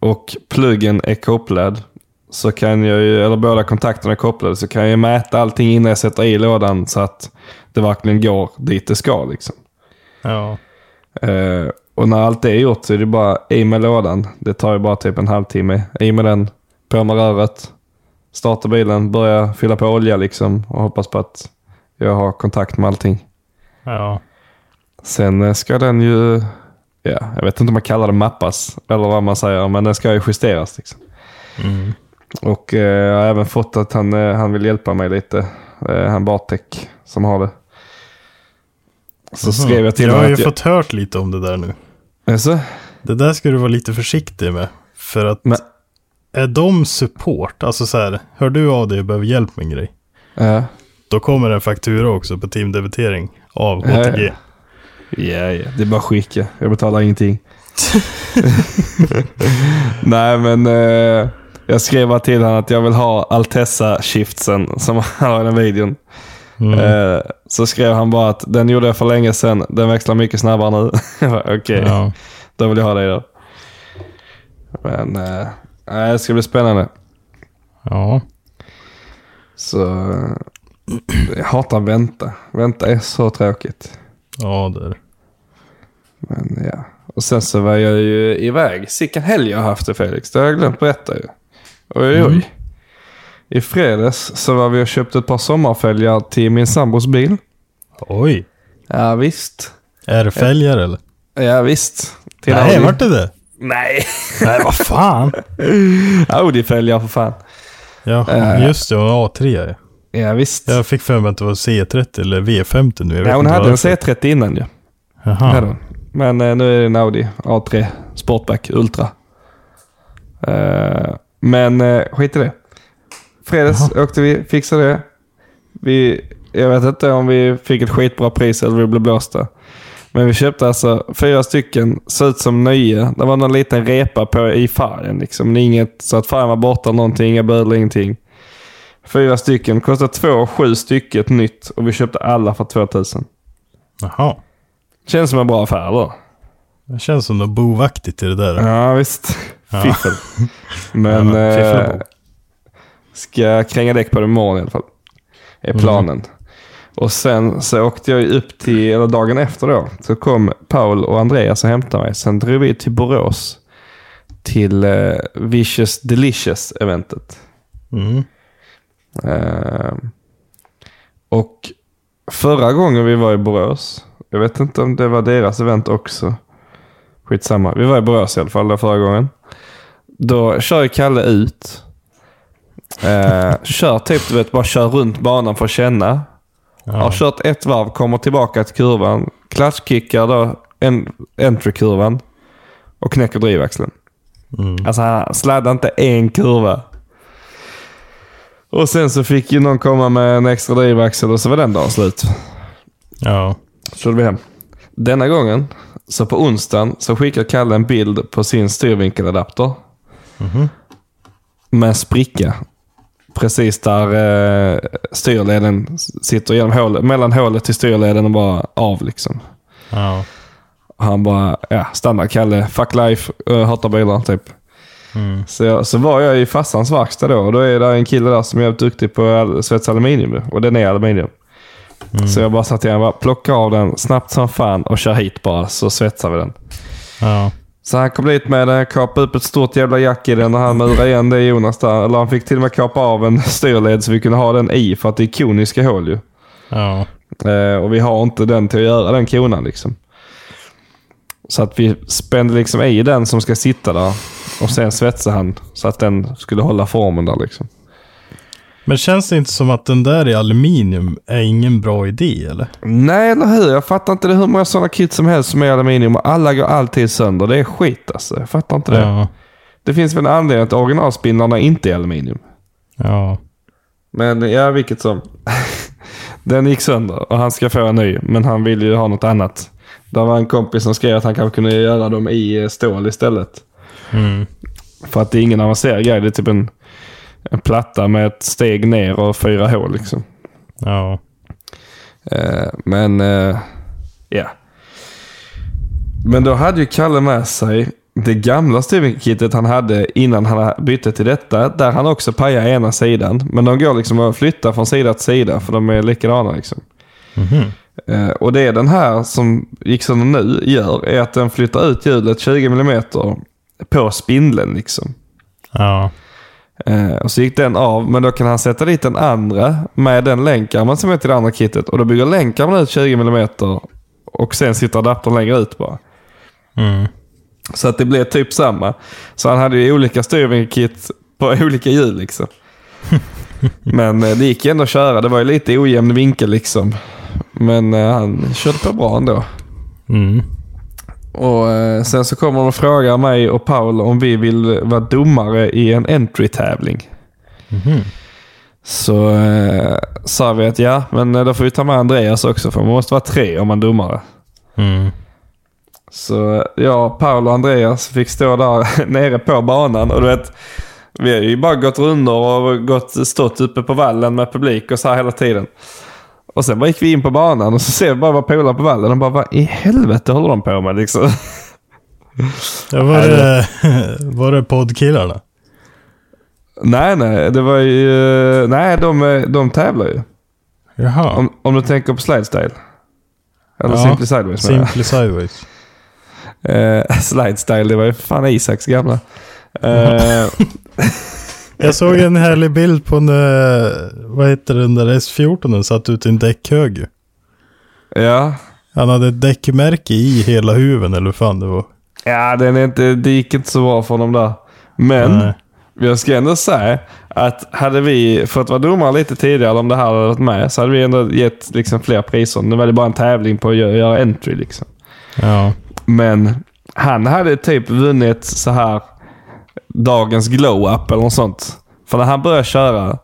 och pluggen är kopplad så kan jag ju, eller båda kontakterna är kopplade, så kan jag mäta allting innan jag sätter i lådan så att det verkligen går dit det ska. Liksom. Ja. Eh, och när allt är gjort så är det bara i med lådan. Det tar ju bara typ en halvtimme. I med den, på med röret, starta bilen, börja fylla på olja liksom och hoppas på att jag har kontakt med allting. Ja. Sen eh, ska den ju, ja, jag vet inte om man kallar det mappas eller vad man säger, men den ska ju justeras. Liksom. Mm. Och eh, jag har även fått att han, eh, han vill hjälpa mig lite. Eh, han Bartek som har det. Så skrev jag till Mhm. Jag har honom ju att fått hört lite om det där nu. Alltså, Det där ska du vara lite försiktig med. För att Men- är de support, alltså så här, hör du av dig och behöver hjälp med en grej. ja. Då kommer en faktura också på teamdebitering av HTG. ja. Ja, ja, det är bara skicka. Jag betalar ingenting. Nej, men eh, jag skrev bara till honom att jag vill ha Altessa-shiftsen som han har i den videon. Mm. Eh, så skrev han bara att den gjorde jag för länge sedan. Den växlar mycket snabbare nu. Okej, Ja. då vill jag ha det då. Men eh, det ska bli spännande. ja. Så eh, jag hatar vänta. Vänta är så tråkigt. Ja, det är det. Men ja. Och sen så var jag ju iväg. Sicken helg jag har haft det Felix. Det har jag glömt berätta ju. Oj, oj. I fredags så var vi och köpte ett par sommarfälgar till min sambos bil. Oj. Ja visst. Är det fälgar eller? Ja visst. Till Nej, Audi. vart det det? Nej. Nej, vad fan. Audi-fälgar för fan. Ja, just det. Och A3 ja. Ja visst. Jag fick för mig att det var C30 eller V50 nu. Ja, hon hade en varför. C30 innan ju. Jaha. Hade hon. Men eh, nu är det en Audi A3 Sportback Ultra. Eh, men eh, skit i det. Fredags åkte vi, fixade det. Vi, jag vet inte om vi fick ett skitbra pris eller vi blev blåsta. Men vi köpte alltså fyra stycken, såg ut som nya. Det var någon liten repa på i färgen. Liksom. Inget, så att färgen var borta, någonting, inga bödlar, ingenting. Fyra stycken, kostade två sju stycket nytt och vi köpte alla för 2000. Jaha. Känns som en bra affär då. Det känns som något bovaktigt i det där. Ja, visst. Ja. Fiffel. Men Ja, eh. Ska kränga däck på det imorgon i alla fall. Är Mm. planen. Och sen så åkte jag upp till, eller dagen efter då, så kom Paul och Andreas och hämtade mig. Sen drog vi till Borås. Till eh, Vicious Delicious-eventet. Mm. Eh, och förra gången vi var i Borås, jag vet inte om det var deras event också. Skitsamma. Vi var i Borås i alla fall förra gången. Då kör Kalle ut. Eh, kör typ, du vet, bara kör runt banan för att känna. Har kört ett varv, kommer tillbaka till kurvan. Klatschkickar då en, entry-kurvan. Och knäcker drivaxeln. Alltså han sladdade inte en kurva. Och sen så fick ju någon komma med en extra drivaxel och så var den dagen slut. Ja. Så körde vi hem. Denna gången, så på onsdagen, så skickade Kalle en bild på sin styrvinkeladapter. Med en spricka. Precis där eh, styrleden sitter genom hålet, mellan hålet till styrleden och bara av liksom. Ja. Och han bara, ja, standard Kalle, fuck life, uh, hatar bilar typ. Så, jag, så var jag i farsans verkstad då och då är det en kille där som är jävligt duktig på al- svetsa aluminium. Och den är aluminium. Så jag bara sa till honom, bara, plocka av den snabbt som fan och kör hit bara så svetsar vi den. Ja. Så han kom dit med den, kapade upp ett stort jävla jack i den och han murade igen det Jonas där. Eller han fick till och med kapa av en styrled så vi kunde ha den i för att det är koniska hål ju. Ja. Eh, och vi har inte den till att göra den konan liksom. Så att vi spände liksom i den som ska sitta där. Och sen svetsade han så att den skulle hålla formen där liksom. Men känns det inte som att den där i aluminium är ingen bra idé eller? Nej, eller hur? Jag fattar inte det. Hur många sådana kit som helst som är aluminium och alla går alltid sönder. Det är skit alltså. Jag fattar inte det. Ja. Det finns väl en anledning att originalspindlarna inte är aluminium. Ja. Men ja, vilket som. Den gick sönder och han ska få en ny, men han vill ju ha något annat. Det var en kompis som skrev att han kanske kunde göra dem i eh, stål istället. För att det är ingen avancerad grej. Det är typ en, en platta med ett steg ner och fyra hål. Liksom. Ja. Eh, men, eh, ja. Men då hade ju Kalle med sig det gamla styrkittet han hade innan han bytte till detta. Där han också pajade ena sidan. Men de går liksom att flytta från sida till sida för de är likadana liksom. Eh, och det den här som gick som nu gör är att den flyttar ut hjulet 20 mm på spindeln liksom. Ja. Eh, och så gick den av, men då kan han sätta dit den andra med den länkarmen som är till det andra kittet. Och då bygger länkarmen ut 20 mm och sen sitter adaptern längre ut bara. Mm. Så att det blev typ samma. Så han hade ju olika styrvinkelkit på olika hjul liksom. Men eh, det gick ändå att köra. Det var ju lite ojämn vinkel liksom. Men eh, han körde på bra ändå. Mm. Och eh, sen så kommer de och frågar mig och Paul om vi vill vara domare i en entry-tävling. Så eh, sa vi att ja, men eh, då får vi ta med Andreas också för man måste vara tre om man är domare. Mm. Så eh, jag, Paul och Andreas fick stå där nere på banan och du vet, vi har ju bara gått rundor och gått, stått uppe på vallen med publik och så här hela tiden. Och sen bara gick vi in på banan och så ser vi bara våra polare på vallen och bara vad i helvete håller de på med liksom? Ja, var, det, var det poddkillarna? Nej, nej. Det var ju... Nej, de, de tävlar ju. Jaha. Om, om du tänker på slidestyle. Eller Ja, Simply Sideways. Simply Sideways. Eh, slidestyle, det var ju fan Isaks gamla. Eh, Jag såg en härlig bild på när, vad heter den där S14 satt ut i en däckhög ja. Han hade ett däckmärke i hela huven eller hur fan det var. Ja, den är inte, det gick inte så bra för dem där. Men Nej. jag ska ändå säga att hade vi fått vara domare lite tidigare om det här hade varit med så hade vi ändå gett liksom fler priser. Nu var det bara en tävling på att göra, göra entry liksom. Ja. Men han hade typ vunnit så här dagens glow-up eller något sånt. För när han började köra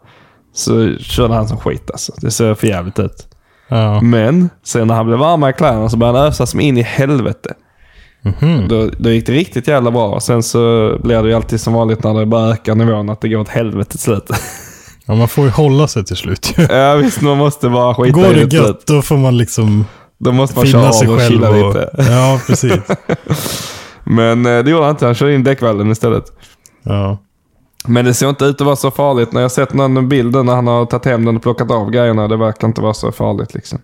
så körde han som skit alltså. Det ser för jävligt ut. Ja. Men sen när han blev varmare i kläderna så började han ösa som in i helvete. Då, då gick det riktigt jävla bra. Sen så blir det ju alltid som vanligt när det bara ökar nivån att det går åt helvete till slut. ja, man får ju hålla sig till slut ja visst, man måste bara skita Går i det till gött slut. då får man liksom Då måste man köra finna av sig och chilla Och, lite. ja, precis. Men eh, det gjorde han inte. Han körde in däckvallen istället. Ja. Men det ser inte ut att vara så farligt. När jag sett någon bild när han har tagit hem den och plockat av grejerna. Det verkar inte vara så farligt liksom.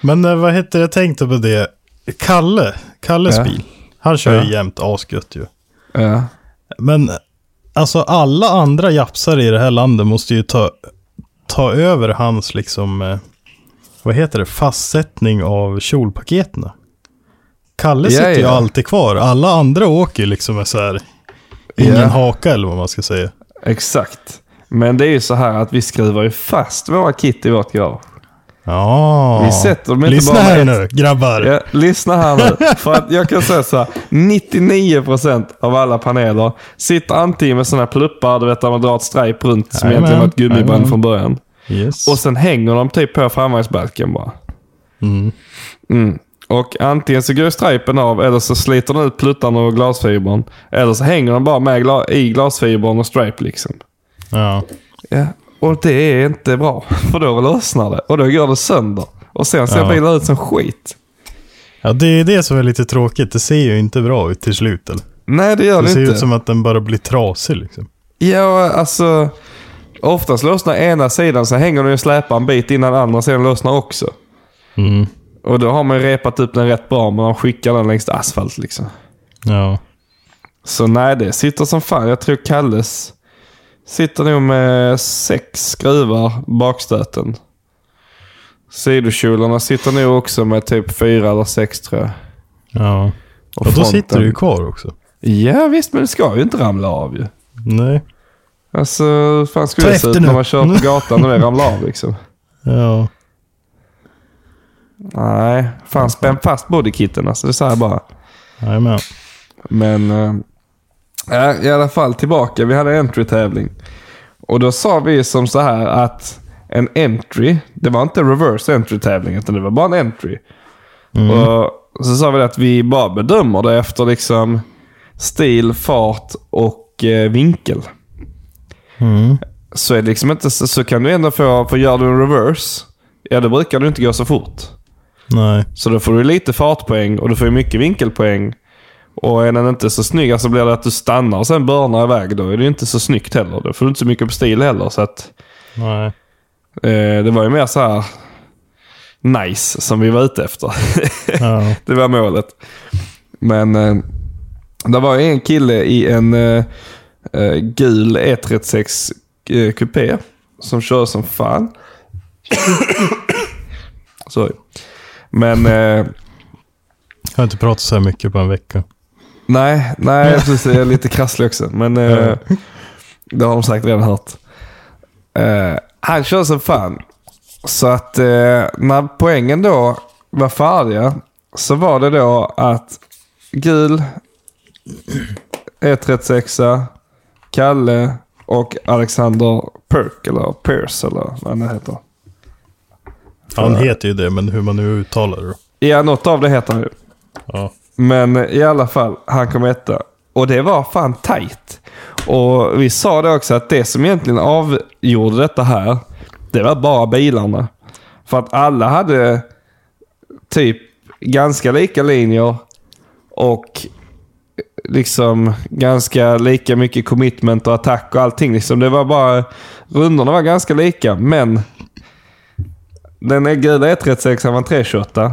Men eh, vad hette det, jag tänkte på det. Kalle, Kalles Ja. bil. Han kör Ja. ju jämt asgött ju. Ja. Men alltså alla andra japsare i det här landet måste ju ta, ta över hans liksom, eh, vad heter det, fastsättning av kjolpaketen. Kalle Ja, sitter ju ja. alltid kvar. Alla andra åker ju liksom med så här, ingen Ja. haka eller vad man ska säga. Exakt. Men det är ju så här att vi skruvar ju fast våra kit i vårt garage. Ja, Vi sätter dem inte lyssna bara här nu grabbar. Ja, lyssna här nu. För att jag kan säga så här. 99% av alla paneler sitter antingen med sådana här pluppar, du vet där man drar ett stripe runt som egentligen var ett gummiband jajamän. från början. Yes. Och sen hänger de typ på framvagnsbalken bara. Mm. Mm. Och antingen så går stripen av eller så sliter den ut pluttan och glasfibern. Eller så hänger de bara med gla- i glasfibern och stripe liksom. Ja. Ja. Och det är inte bra. För då lossnar det och då går det sönder. Och sen ser Ja. bilen ut som skit. ja, det är det som är lite tråkigt. Det ser ju inte bra ut till slut. Eller? Nej, det gör Det det, ser inte. ut som att den bara blir trasig liksom. Ja, alltså. Oftast lossnar ena sidan, så hänger den ju släpa en bit innan andra sidan lossnar också. Mm. Och då har man repat upp den rätt bra, men de skickar den längs asfalt liksom. Ja. Så nej, det sitter som fan. Jag tror Kalles sitter nog med sex skruvar bakstöten. Sidokjolarna sitter nog också med typ fyra eller sex tror jag. Ja. Och Och då sitter du ju kvar också. Ja visst, men det ska ju inte ramla av ju. Nej. Alltså, fan skulle Ta det se ut när man kör på gatan och det ramlar av liksom? Ja. Nej, fan spänn fast bodykitten alltså. Det säger jag bara. Jajamän. Men ja, i alla fall tillbaka. Vi hade en entry-tävling. Och då sa vi som så här att en entry. Det var inte reverse entry-tävling, utan det var bara en entry. Och så sa vi att vi bara bedömer det efter liksom stil, fart och eh, vinkel. Så är det liksom inte så, så kan du ändå få, för gör du en reverse, ja då brukar du inte gå så fort. Nej. Så då får du lite fartpoäng och du får mycket vinkelpoäng. Och är den inte så snygg så blir det att du stannar och sen börnar iväg. Då är det inte så snyggt heller. Då får du inte så mycket på stil heller. Så att, Nej. eh, det var ju mer så här nice som vi var ute efter. Ja. det var målet. Men eh, det var en kille i en eh, eh, gul E36 eh, kupé som kör som fan. Sorry. Men eh, Jag har inte pratat så här mycket på en vecka. nej, nej precis, jag är lite krasslig också. Men eh, det har de sagt redan hört. Eh, han kör som fan. Så att eh, när poängen då var färdiga så var det då att gul, E36, Kalle och Alexander Perk, eller Pierce, eller vad han heter. Han heter ju det, men hur man nu uttalar det. Ja, något av det heter han ju. Ja. Men i alla fall, han kom etta. Och det var fan tight. Och vi sa det också att det som egentligen avgjorde detta här, det var bara bilarna. För att alla hade typ ganska lika linjer och liksom ganska lika mycket commitment och attack och allting. Liksom det var bara, rundorna var ganska lika, men den är gula 136 var en 328.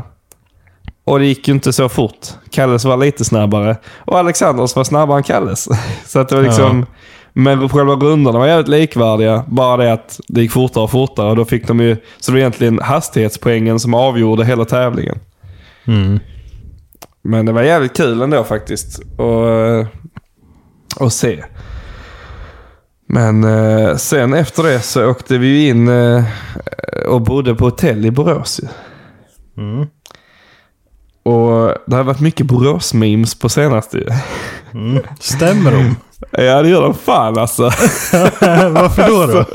Och det gick ju inte så fort. Kalles var lite snabbare. Och Alexanders var snabbare än Kalles. Så att det var liksom... Men själva rundorna var jävligt likvärdiga. Bara det att det gick fortare och fortare. Och då fick de ju... Så det var egentligen hastighetspoängen som avgjorde hela tävlingen. Mm. Men det var jävligt kul ändå faktiskt. Och, att se. Men eh, sen efter det så åkte vi in eh, och bodde på hotell i Borås. Mm. Och det har varit mycket Borås-memes på senaste. Mm. Stämmer de? Ja, det gör de fan alltså. Varför då? då?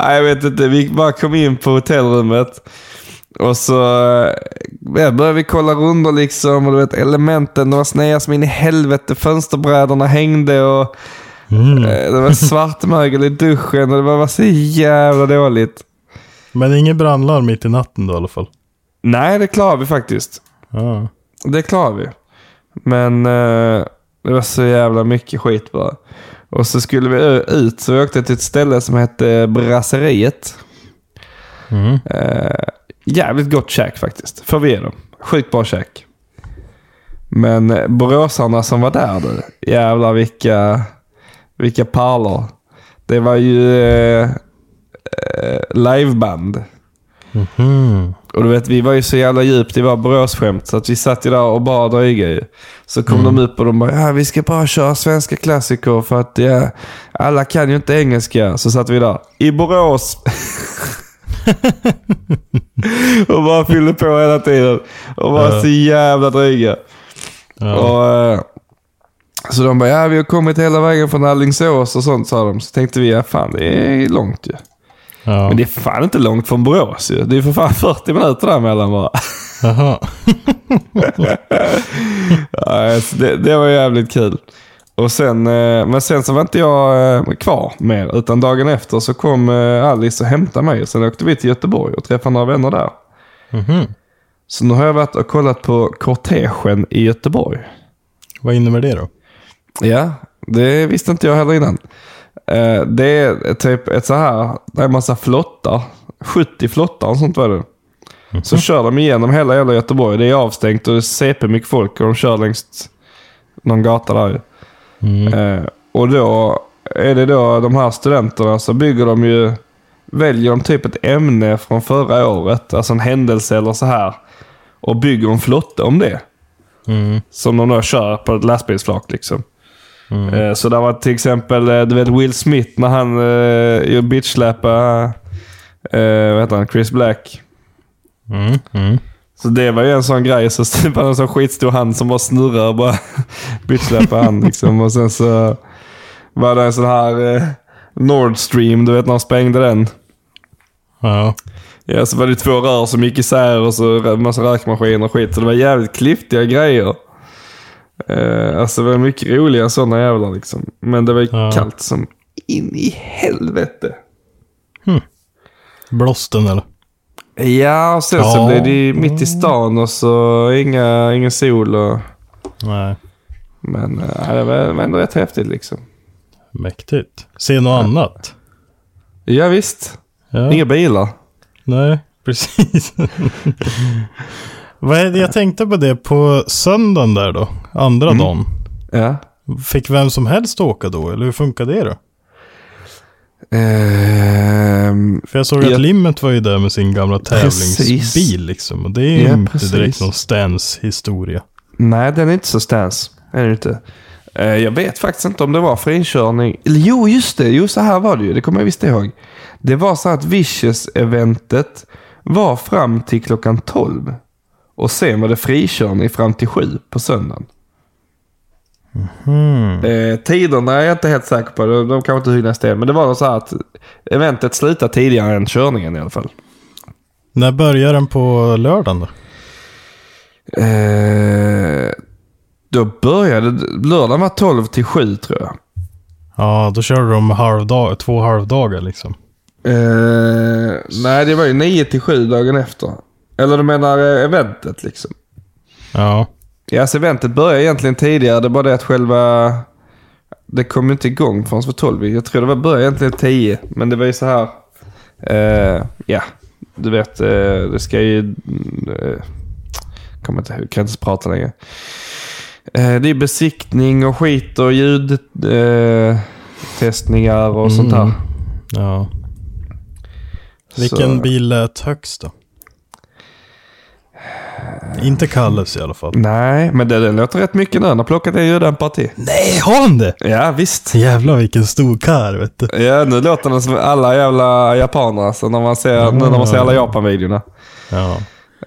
Nej, jag vet inte. Vi bara kom in på hotellrummet. Och så eh, ja, började vi kolla rundor liksom. Och du vet, elementen, de var sneda som in i helvete. Fönsterbrädorna hängde och eh, det var svartmögel i duschen. Och det var så jävla dåligt. Men ingen brandlarm mitt i natten då i alla fall. Nej, det klarar vi faktiskt. Ja. Det klarar vi. Men eh, det var så jävla mycket skit bara. Och så skulle vi ut, så vi åkte till ett ställe som hette Brasseriet. Mm. Eh, jävligt gott käk faktiskt, får vi ge dem. Sjukt bra käk. Men eh, boråsarna som var där du, jävlar vilka, vilka pärlor. Det var ju eh, eh, liveband. Mhm. Och du vet, vi var ju så jävla djupt i våra Boråsskämt så att vi satt ju där och bara dryga ju. Så kom de upp och de bara, ja vi ska bara köra svenska klassiker för att ja, alla kan ju inte engelska. Så satt vi där, i Borås. och bara fyllde på hela tiden. Och var Ja. så jävla dryga. Ja. Och, eh, så de bara, ja vi har kommit hela vägen från Alingsås och sånt sa de. Så tänkte vi, ja fan det är långt ju. ja. Men det är fan inte långt från Borås ju. Det är för fan 40 minuter där mellan bara. Jaha. Ja, det, det var jävligt kul. Och sen, eh, men sen så var inte jag eh, kvar mer. Utan dagen efter så kom eh, Alice och hämtade mig. Sen åkte vi till Göteborg och träffade några vänner där. Mhm. Så nu har jag varit och kollat på kortegen i Göteborg. Vad innebär det då? Ja, det visste inte jag heller innan. Eh, Det är typ ett så här, det är en massa flottar. 70 flottar och sånt var det. Så kör de igenom hela jävla Göteborg. Det är avstängt och det är CP mycket folk och de kör längs någon gata där ju. Eh, och då är det då de här studenterna så bygger de ju, väljer de typ ett ämne från förra året, alltså en händelse eller så här. Och bygger en flotte om det. Mm. Som de då kör på ett lastbilsflak liksom. Eh, Så det var till exempel, eh, du vet Will Smith när han uh, bitchsläpade, uh, vad heter han, Chris Black. Mm. Mm. Så det var ju en sån grej. Så det var en sån skitstor hand som bara snurrar och bara bitchsläpade han liksom. Och sen så var det en sån här eh, Nord Stream, du vet när han sprängde den. Ja. Ja, så var det två rör som gick isär och så massa räkmaskiner och skit. Så det var jävligt klyftiga grejer. Eh, alltså det var mycket roliga sådana jävlar liksom. Men det var ju Ja. kallt som in i helvete. Blåsten eller? Ja, och sen så Ja. blev det ju mitt i stan och så inga, ingen sol. Och, Nej. men eh, det var, ändå rätt häftigt liksom. Mäktigt. Se något annat? Ja, visst. Ja. Inga bilar. Nej, precis. Jag tänkte på det på söndagen där då. Andra Mm. dagen. Ja. Fick vem som helst åka då? Eller hur funkar det då? Ehm, För jag såg att Limmet var ju där med sin gamla Precis. tävlingsbil liksom. Och det är ju Ja, inte precis. direkt någon Stans historia. nej, den är inte så stans. Är det inte. Eh, jag vet faktiskt inte om det var. Eller jo, just det. Jo, så här var det ju. Det kommer jag visst ihåg. Det var så att Vicious-eventet var fram till klockan 12. Och sen var det frikörning fram till 7 på söndagen. Eh, tiderna är jag inte helt säker på. De, de kanske inte hur nästa. Men det var så här att eventet slutade tidigare än körningen i alla fall. När börjar den på lördagen då? Eh, då började... Lördagen var 12 till 7 tror jag. Ja, då körde de halvdag, två halvdagar liksom. Eh, nej, det var ju 9 till 7 dagen efter. Eller du menar eh, eventet liksom? Ja, Ja, alltså eventet började egentligen tidigare. Det är bara det att själva... Det kom ju inte igång förrän för 12. Jag tror det var började egentligen 10. Men det var ju så här... Eh, ja, du vet. Eh, det ska ju... Eh, kommer inte ihåg. Kan inte prata längre. Eh, det är besiktning och skit och ljudtestningar eh, och sånt här. ja. Vilken Så- bil lät högst då? Inte Kalles i alla fall. Nej, men det, den låter rätt mycket nu. Han har plockat en ljuddämpare till. Nej, har han det? Ja, visst. Jävlar vilken stor kar vet du. Ja, nu låter den som alla jävla japaner. Alltså, när man ser, nu när man ser alla Japan-videorna. Ja.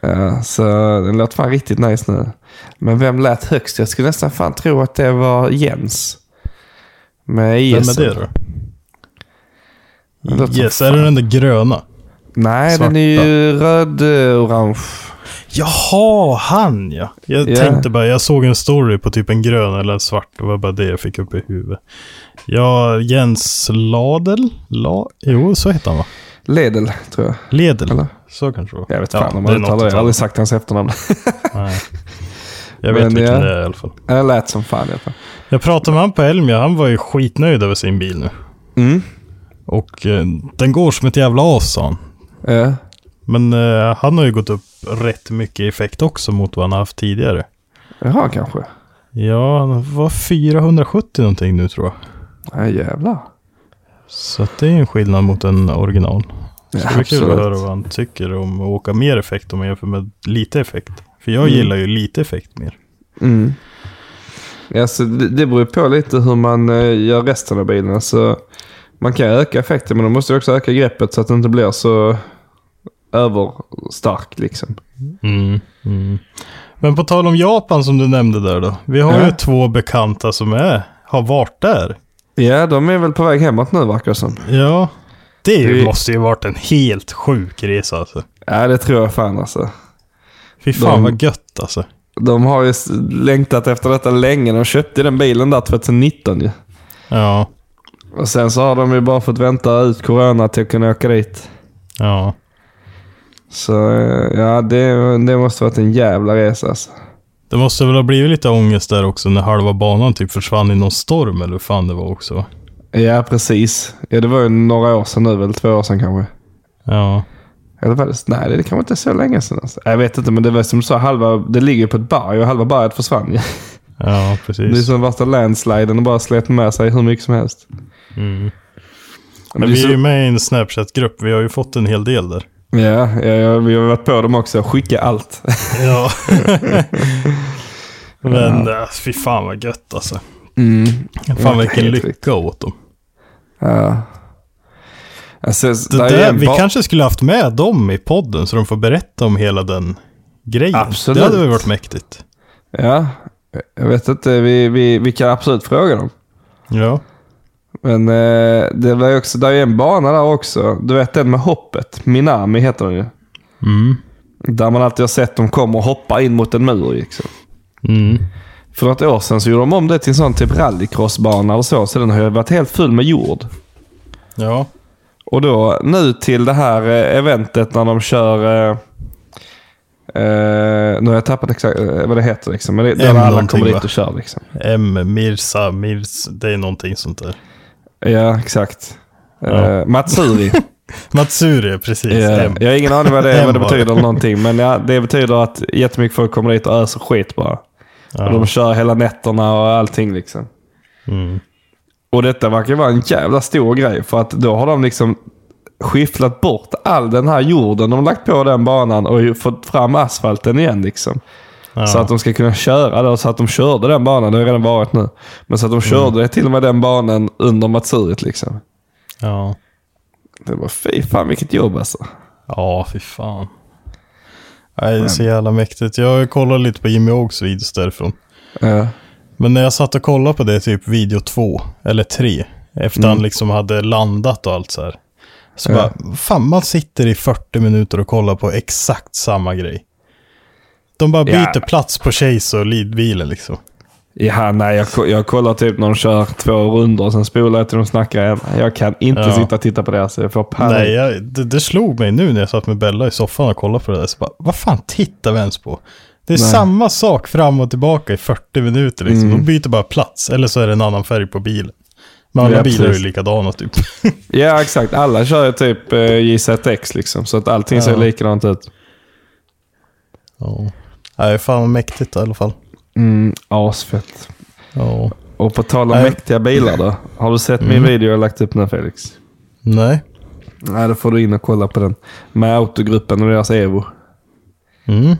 Ja, så den låter fan riktigt nice nu. Men vem lät högst? Jag skulle nästan fan tro att det var Jens. Med Vem IS. är det då? Det Yes, är det den där gröna? Nej, Svarta. den är ju röd-orange. Jaha, han ja. Jag Ja. tänkte bara, jag såg en story på typ en grön eller en svart. Det var bara det jag fick upp i huvudet. Ja, Jens Ladel? La... Jo, så heter han va? Ledel, tror jag. Ledel. Eller? Så kanske det var. Jag vet Ja, fan om det är man uttalar något det. Jag har aldrig sagt hans efternamn. Nej. Jag vet Men vilken ja. det är i alla fall. Det lät som fan i alla fall. Jag pratade med han på Elmia. Han var ju skitnöjd över sin bil nu. Mm. Och eh, den går som ett jävla as sa han. Ja. Men eh, han har ju gått upp rätt mycket i effekt också mot vad han har haft tidigare. Jaha, kanske. Ja, han var 470 någonting nu tror jag. Ja, jävlar. Så att det är en skillnad mot en original. Så Ja, det blir kul att höra vad han tycker om att åka mer effekt om man jämför med lite effekt. För jag Mm. gillar ju lite effekt mer. Mm. Ja, så det, det beror på lite hur man eh, gör resten av bilen. Alltså, man kan öka effekten men då måste du också öka greppet så att det inte blir så överstark liksom. Mm. Mm. Men på tal om Japan som du nämnde där då. Vi har Ja. ju två bekanta som är, har varit där. Ja, de är väl på väg hemåt nu verkar det som. Ja. Det Vi- måste ju varit en helt sjuk resa alltså. Ja, det tror jag fan alltså. Fy fan De- vad gött alltså. De har ju längtat efter detta länge. De köpte den bilen där 2019 ju. Ja. Och sen så har de ju bara fått vänta ut corona till att kunna åka dit. Ja. Så eh, ja, det, det måste varit en jävla resa alltså. Det måste väl ha blivit lite ångest där också när halva banan typ försvann i någon storm eller hur fan det var också. Ja, precis. Ja, det var ju några år sedan nu, väl två år sedan kanske. Ja. Eller var det? Nej, det kanske inte så länge sedan. Alltså. Jag vet inte, men det var som du sa, halva, det ligger på ett berg och halva berget försvann ju. Ja, Det är precis. som värsta landsliden och bara slet med sig hur mycket som helst. Mm. Men Men är vi är så- ju med i en Snapchat-grupp. Vi har ju fått en hel del där. Ja, ja, vi har varit på dem också. Skicka allt. Ja. Men ja. fy fan vad gött alltså. Mm. Fan vilken lycka åt dem. Ja. Alltså, där är där, vi kanske skulle haft med dem i podden så de får berätta om hela den grejen. Absolut. Det hade väl varit mäktigt. Ja, jag vet inte. Vi, vi, vi kan absolut fråga dem. Ja. Men eh, det var ju också, det är ju en bana där också. Du vet den med hoppet. Minami heter den ju. Mm. Där man alltid har sett dem komma och hoppa in mot en mur. Liksom. Mm. För något år sedan så gjorde de om det till en sån typ rallycrossbana eller så. Så den har ju varit helt full med jord. Ja. Och då nu till det här eh, eventet när de kör... Eh, eh, nu har jag tappat exakt eh, vad det heter liksom. Men det, där M alla kommer dit och kör liksom. M, Mirsa, Mirs, det är någonting sånt där. Ja, exakt. Ja. Eh, Matsuri. Matsuri, precis. Ja, M. jag har ingen aning vad det, vad det betyder eller någonting. Men ja, det betyder att jättemycket folk kommer dit och öser skit bara. Och de kör hela nätterna och allting liksom. Mm. Och detta verkar vara en jävla stor grej. För att då har de liksom skifflat bort all den här jorden. De har lagt på den banan och fått fram asfalten igen liksom. Ja. Så att de ska kunna köra då. Så att de körde den banan. Det har redan varit nu. Men så att de körde till och med den banan under Matsurit liksom. Ja. Det var fy fan vilket jobb alltså. Ja, fy fan. Nej, det är så jävla mäktigt. Jag kollade lite på Jimmy Ågs videos därifrån. Ja. Men när jag satt och kollade på det, typ video två eller tre, efter han liksom hade landat och allt så här. Så Ja. bara, fan man sitter i 40 minuter och kollar på exakt samma grej. De bara Ja. byter plats på Chase och leadbilen liksom. Ja, nej, jag, jag kollar typ när de kör två rundor och sen spolar jag till de snackar igen. Jag kan inte Ja. sitta och titta på det. Alltså. Jag får panik. Nej, jag, det, det slog mig nu när jag satt med Bella i soffan och kollade på det där. Så bara, vad fan tittar vi ens på? Det är Nej. samma sak fram och tillbaka i 40 minuter liksom. Mm. De byter bara plats, eller så är det en annan färg på bilen. Men alla Ja, bilar är ju precis. likadana typ. Ja, exakt. Alla kör ju typ eh, JZX liksom. Så att allting ser Ja. likadant ut. ja. Nej, fan vad mäktigt i alla fall. Mm, asfett. Ja. Och på tal om Nej. mäktiga bilar då. Har du sett min video jag lagt upp nu Felix? Nej. Nej, då får du in och kolla på den. Med autogruppen och deras Evo. Mm.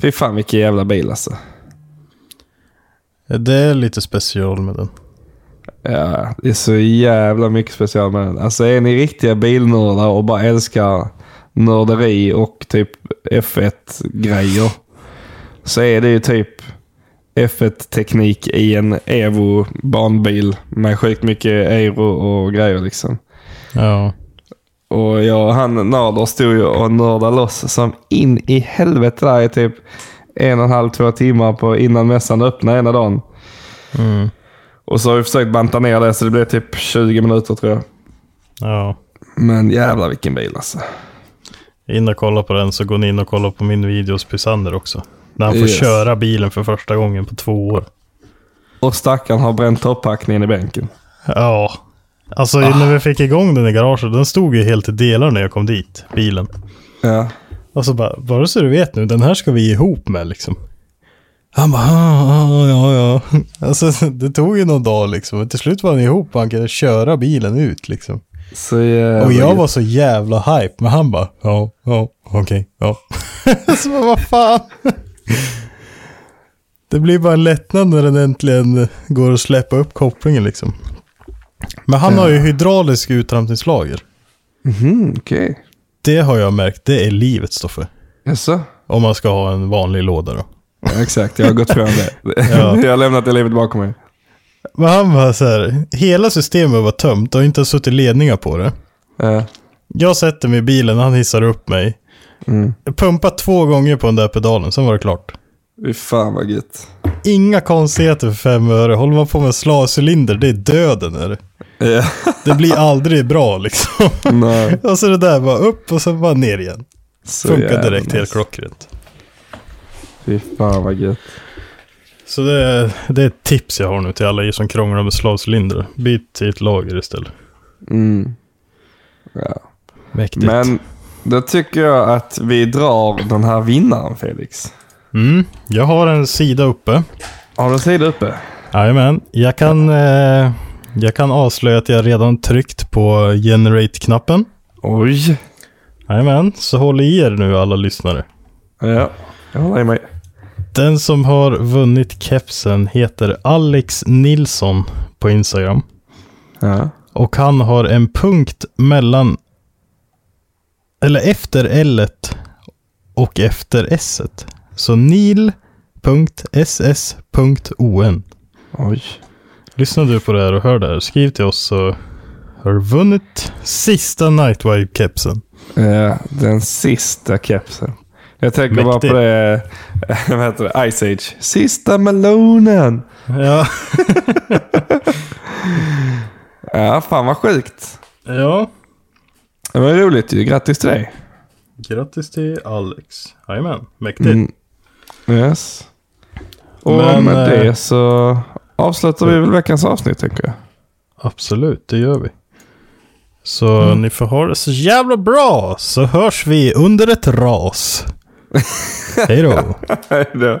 Fy fan vilken jävla bil alltså. Det är lite special med den. Ja, det är så jävla mycket speciellt med den. Alltså är ni riktiga bilnördar och bara älskar nörderi och typ F1-grejer. Så är det ju typ F1-teknik i en Evo banbil med sjukt mycket aero och grejer liksom. Ja. Och jag och han nördar stod ju och nördade loss som in i helvete där i typ en och en halv, två timmar på innan mässan öppnade ena dagen. Mm. Och så har vi försökt banta ner det så det blev typ 20 minuter tror jag. Ja. Men jävlar vilken bil alltså. In och kolla på den så går ni in och kollar på min video hos Pysander också. När han får Yes. köra bilen för första gången på två år. Och stackaren har bränt toppackningen i bänken. Ja. Alltså när vi fick igång den i garaget, den stod ju helt i delar när jag kom dit, bilen. Ja. Och så bara, bara så du vet nu, den här ska vi ihop med liksom. Han bara, "Ah, ja, ja, ja. Alltså det tog ju någon dag liksom. Till slut var han ihop och han kunde köra bilen ut liksom. Så jävla Och jag var så jävla hype, men han bara, ja, ja, okej, ja. så bara, vad fan. Det blir bara en lättnad när den äntligen går att släppa upp kopplingen liksom. Men han har ju hydraulisk uttrampningslager. Mhm, okej. Det har jag märkt, det är livet Stoffe. Jaså? Om man ska ha en vanlig låda då. Ja, exakt, jag har gått från det. Ja. jag har lämnat det livet bakom mig. Men han var så här, hela systemet var tömt och inte suttit ledningar på det. Ja. Jag sätter mig i bilen, han hissar upp mig. Mm. Jag pumpar två gånger på den där pedalen, sen var det klart. Fy fan vad gött. Inga konstigheter för fem öre. Håller man på med slavcylinder, det är döden. Är det. Ja. det blir aldrig bra liksom. Nej. och så det där bara upp och sen bara ner igen. Så Funkar direkt helt klockrent. Fy fan vad gött. Så det är, det är ett tips jag har nu till alla er som krånglar med slavcylindrar. Byt till ett lager istället. Mm. Ja. Mäktigt. Men då tycker jag att vi drar den här vinnaren Felix. Mm, jag har en sida uppe. Har du en sida uppe? Jajamän. Jag kan, eh, jag kan avslöja att jag redan tryckt på generate-knappen. Oj. Jajamän, så håll i er nu alla lyssnare. Ja, jag håller i mig. Den som har vunnit kepsen heter Alex Nilsson på Instagram. Ja. Och han har en punkt mellan, eller efter L och efter S. Så nil.ss.on. Oj. Lyssnar du på det här och hör det här, skriv till oss så har du vunnit sista Nightwave-kepsen. Eh, den sista kepsen. Jag tänker bara Mäktigt. på det, vad heter det, Ice Age. Sista melonen. Ja. Ja, fan vad sjukt. ja. Det var roligt ju. Grattis till dig. Grattis till Alex. Jajamän, mäktigt. Mm. Yes. Och Men, med eh, det så avslutar vi väl veckans avsnitt tänker jag. Absolut, det gör vi. Så ni får ha det så jävla bra. Så hörs vi under ett ras. Hej då. Hej då.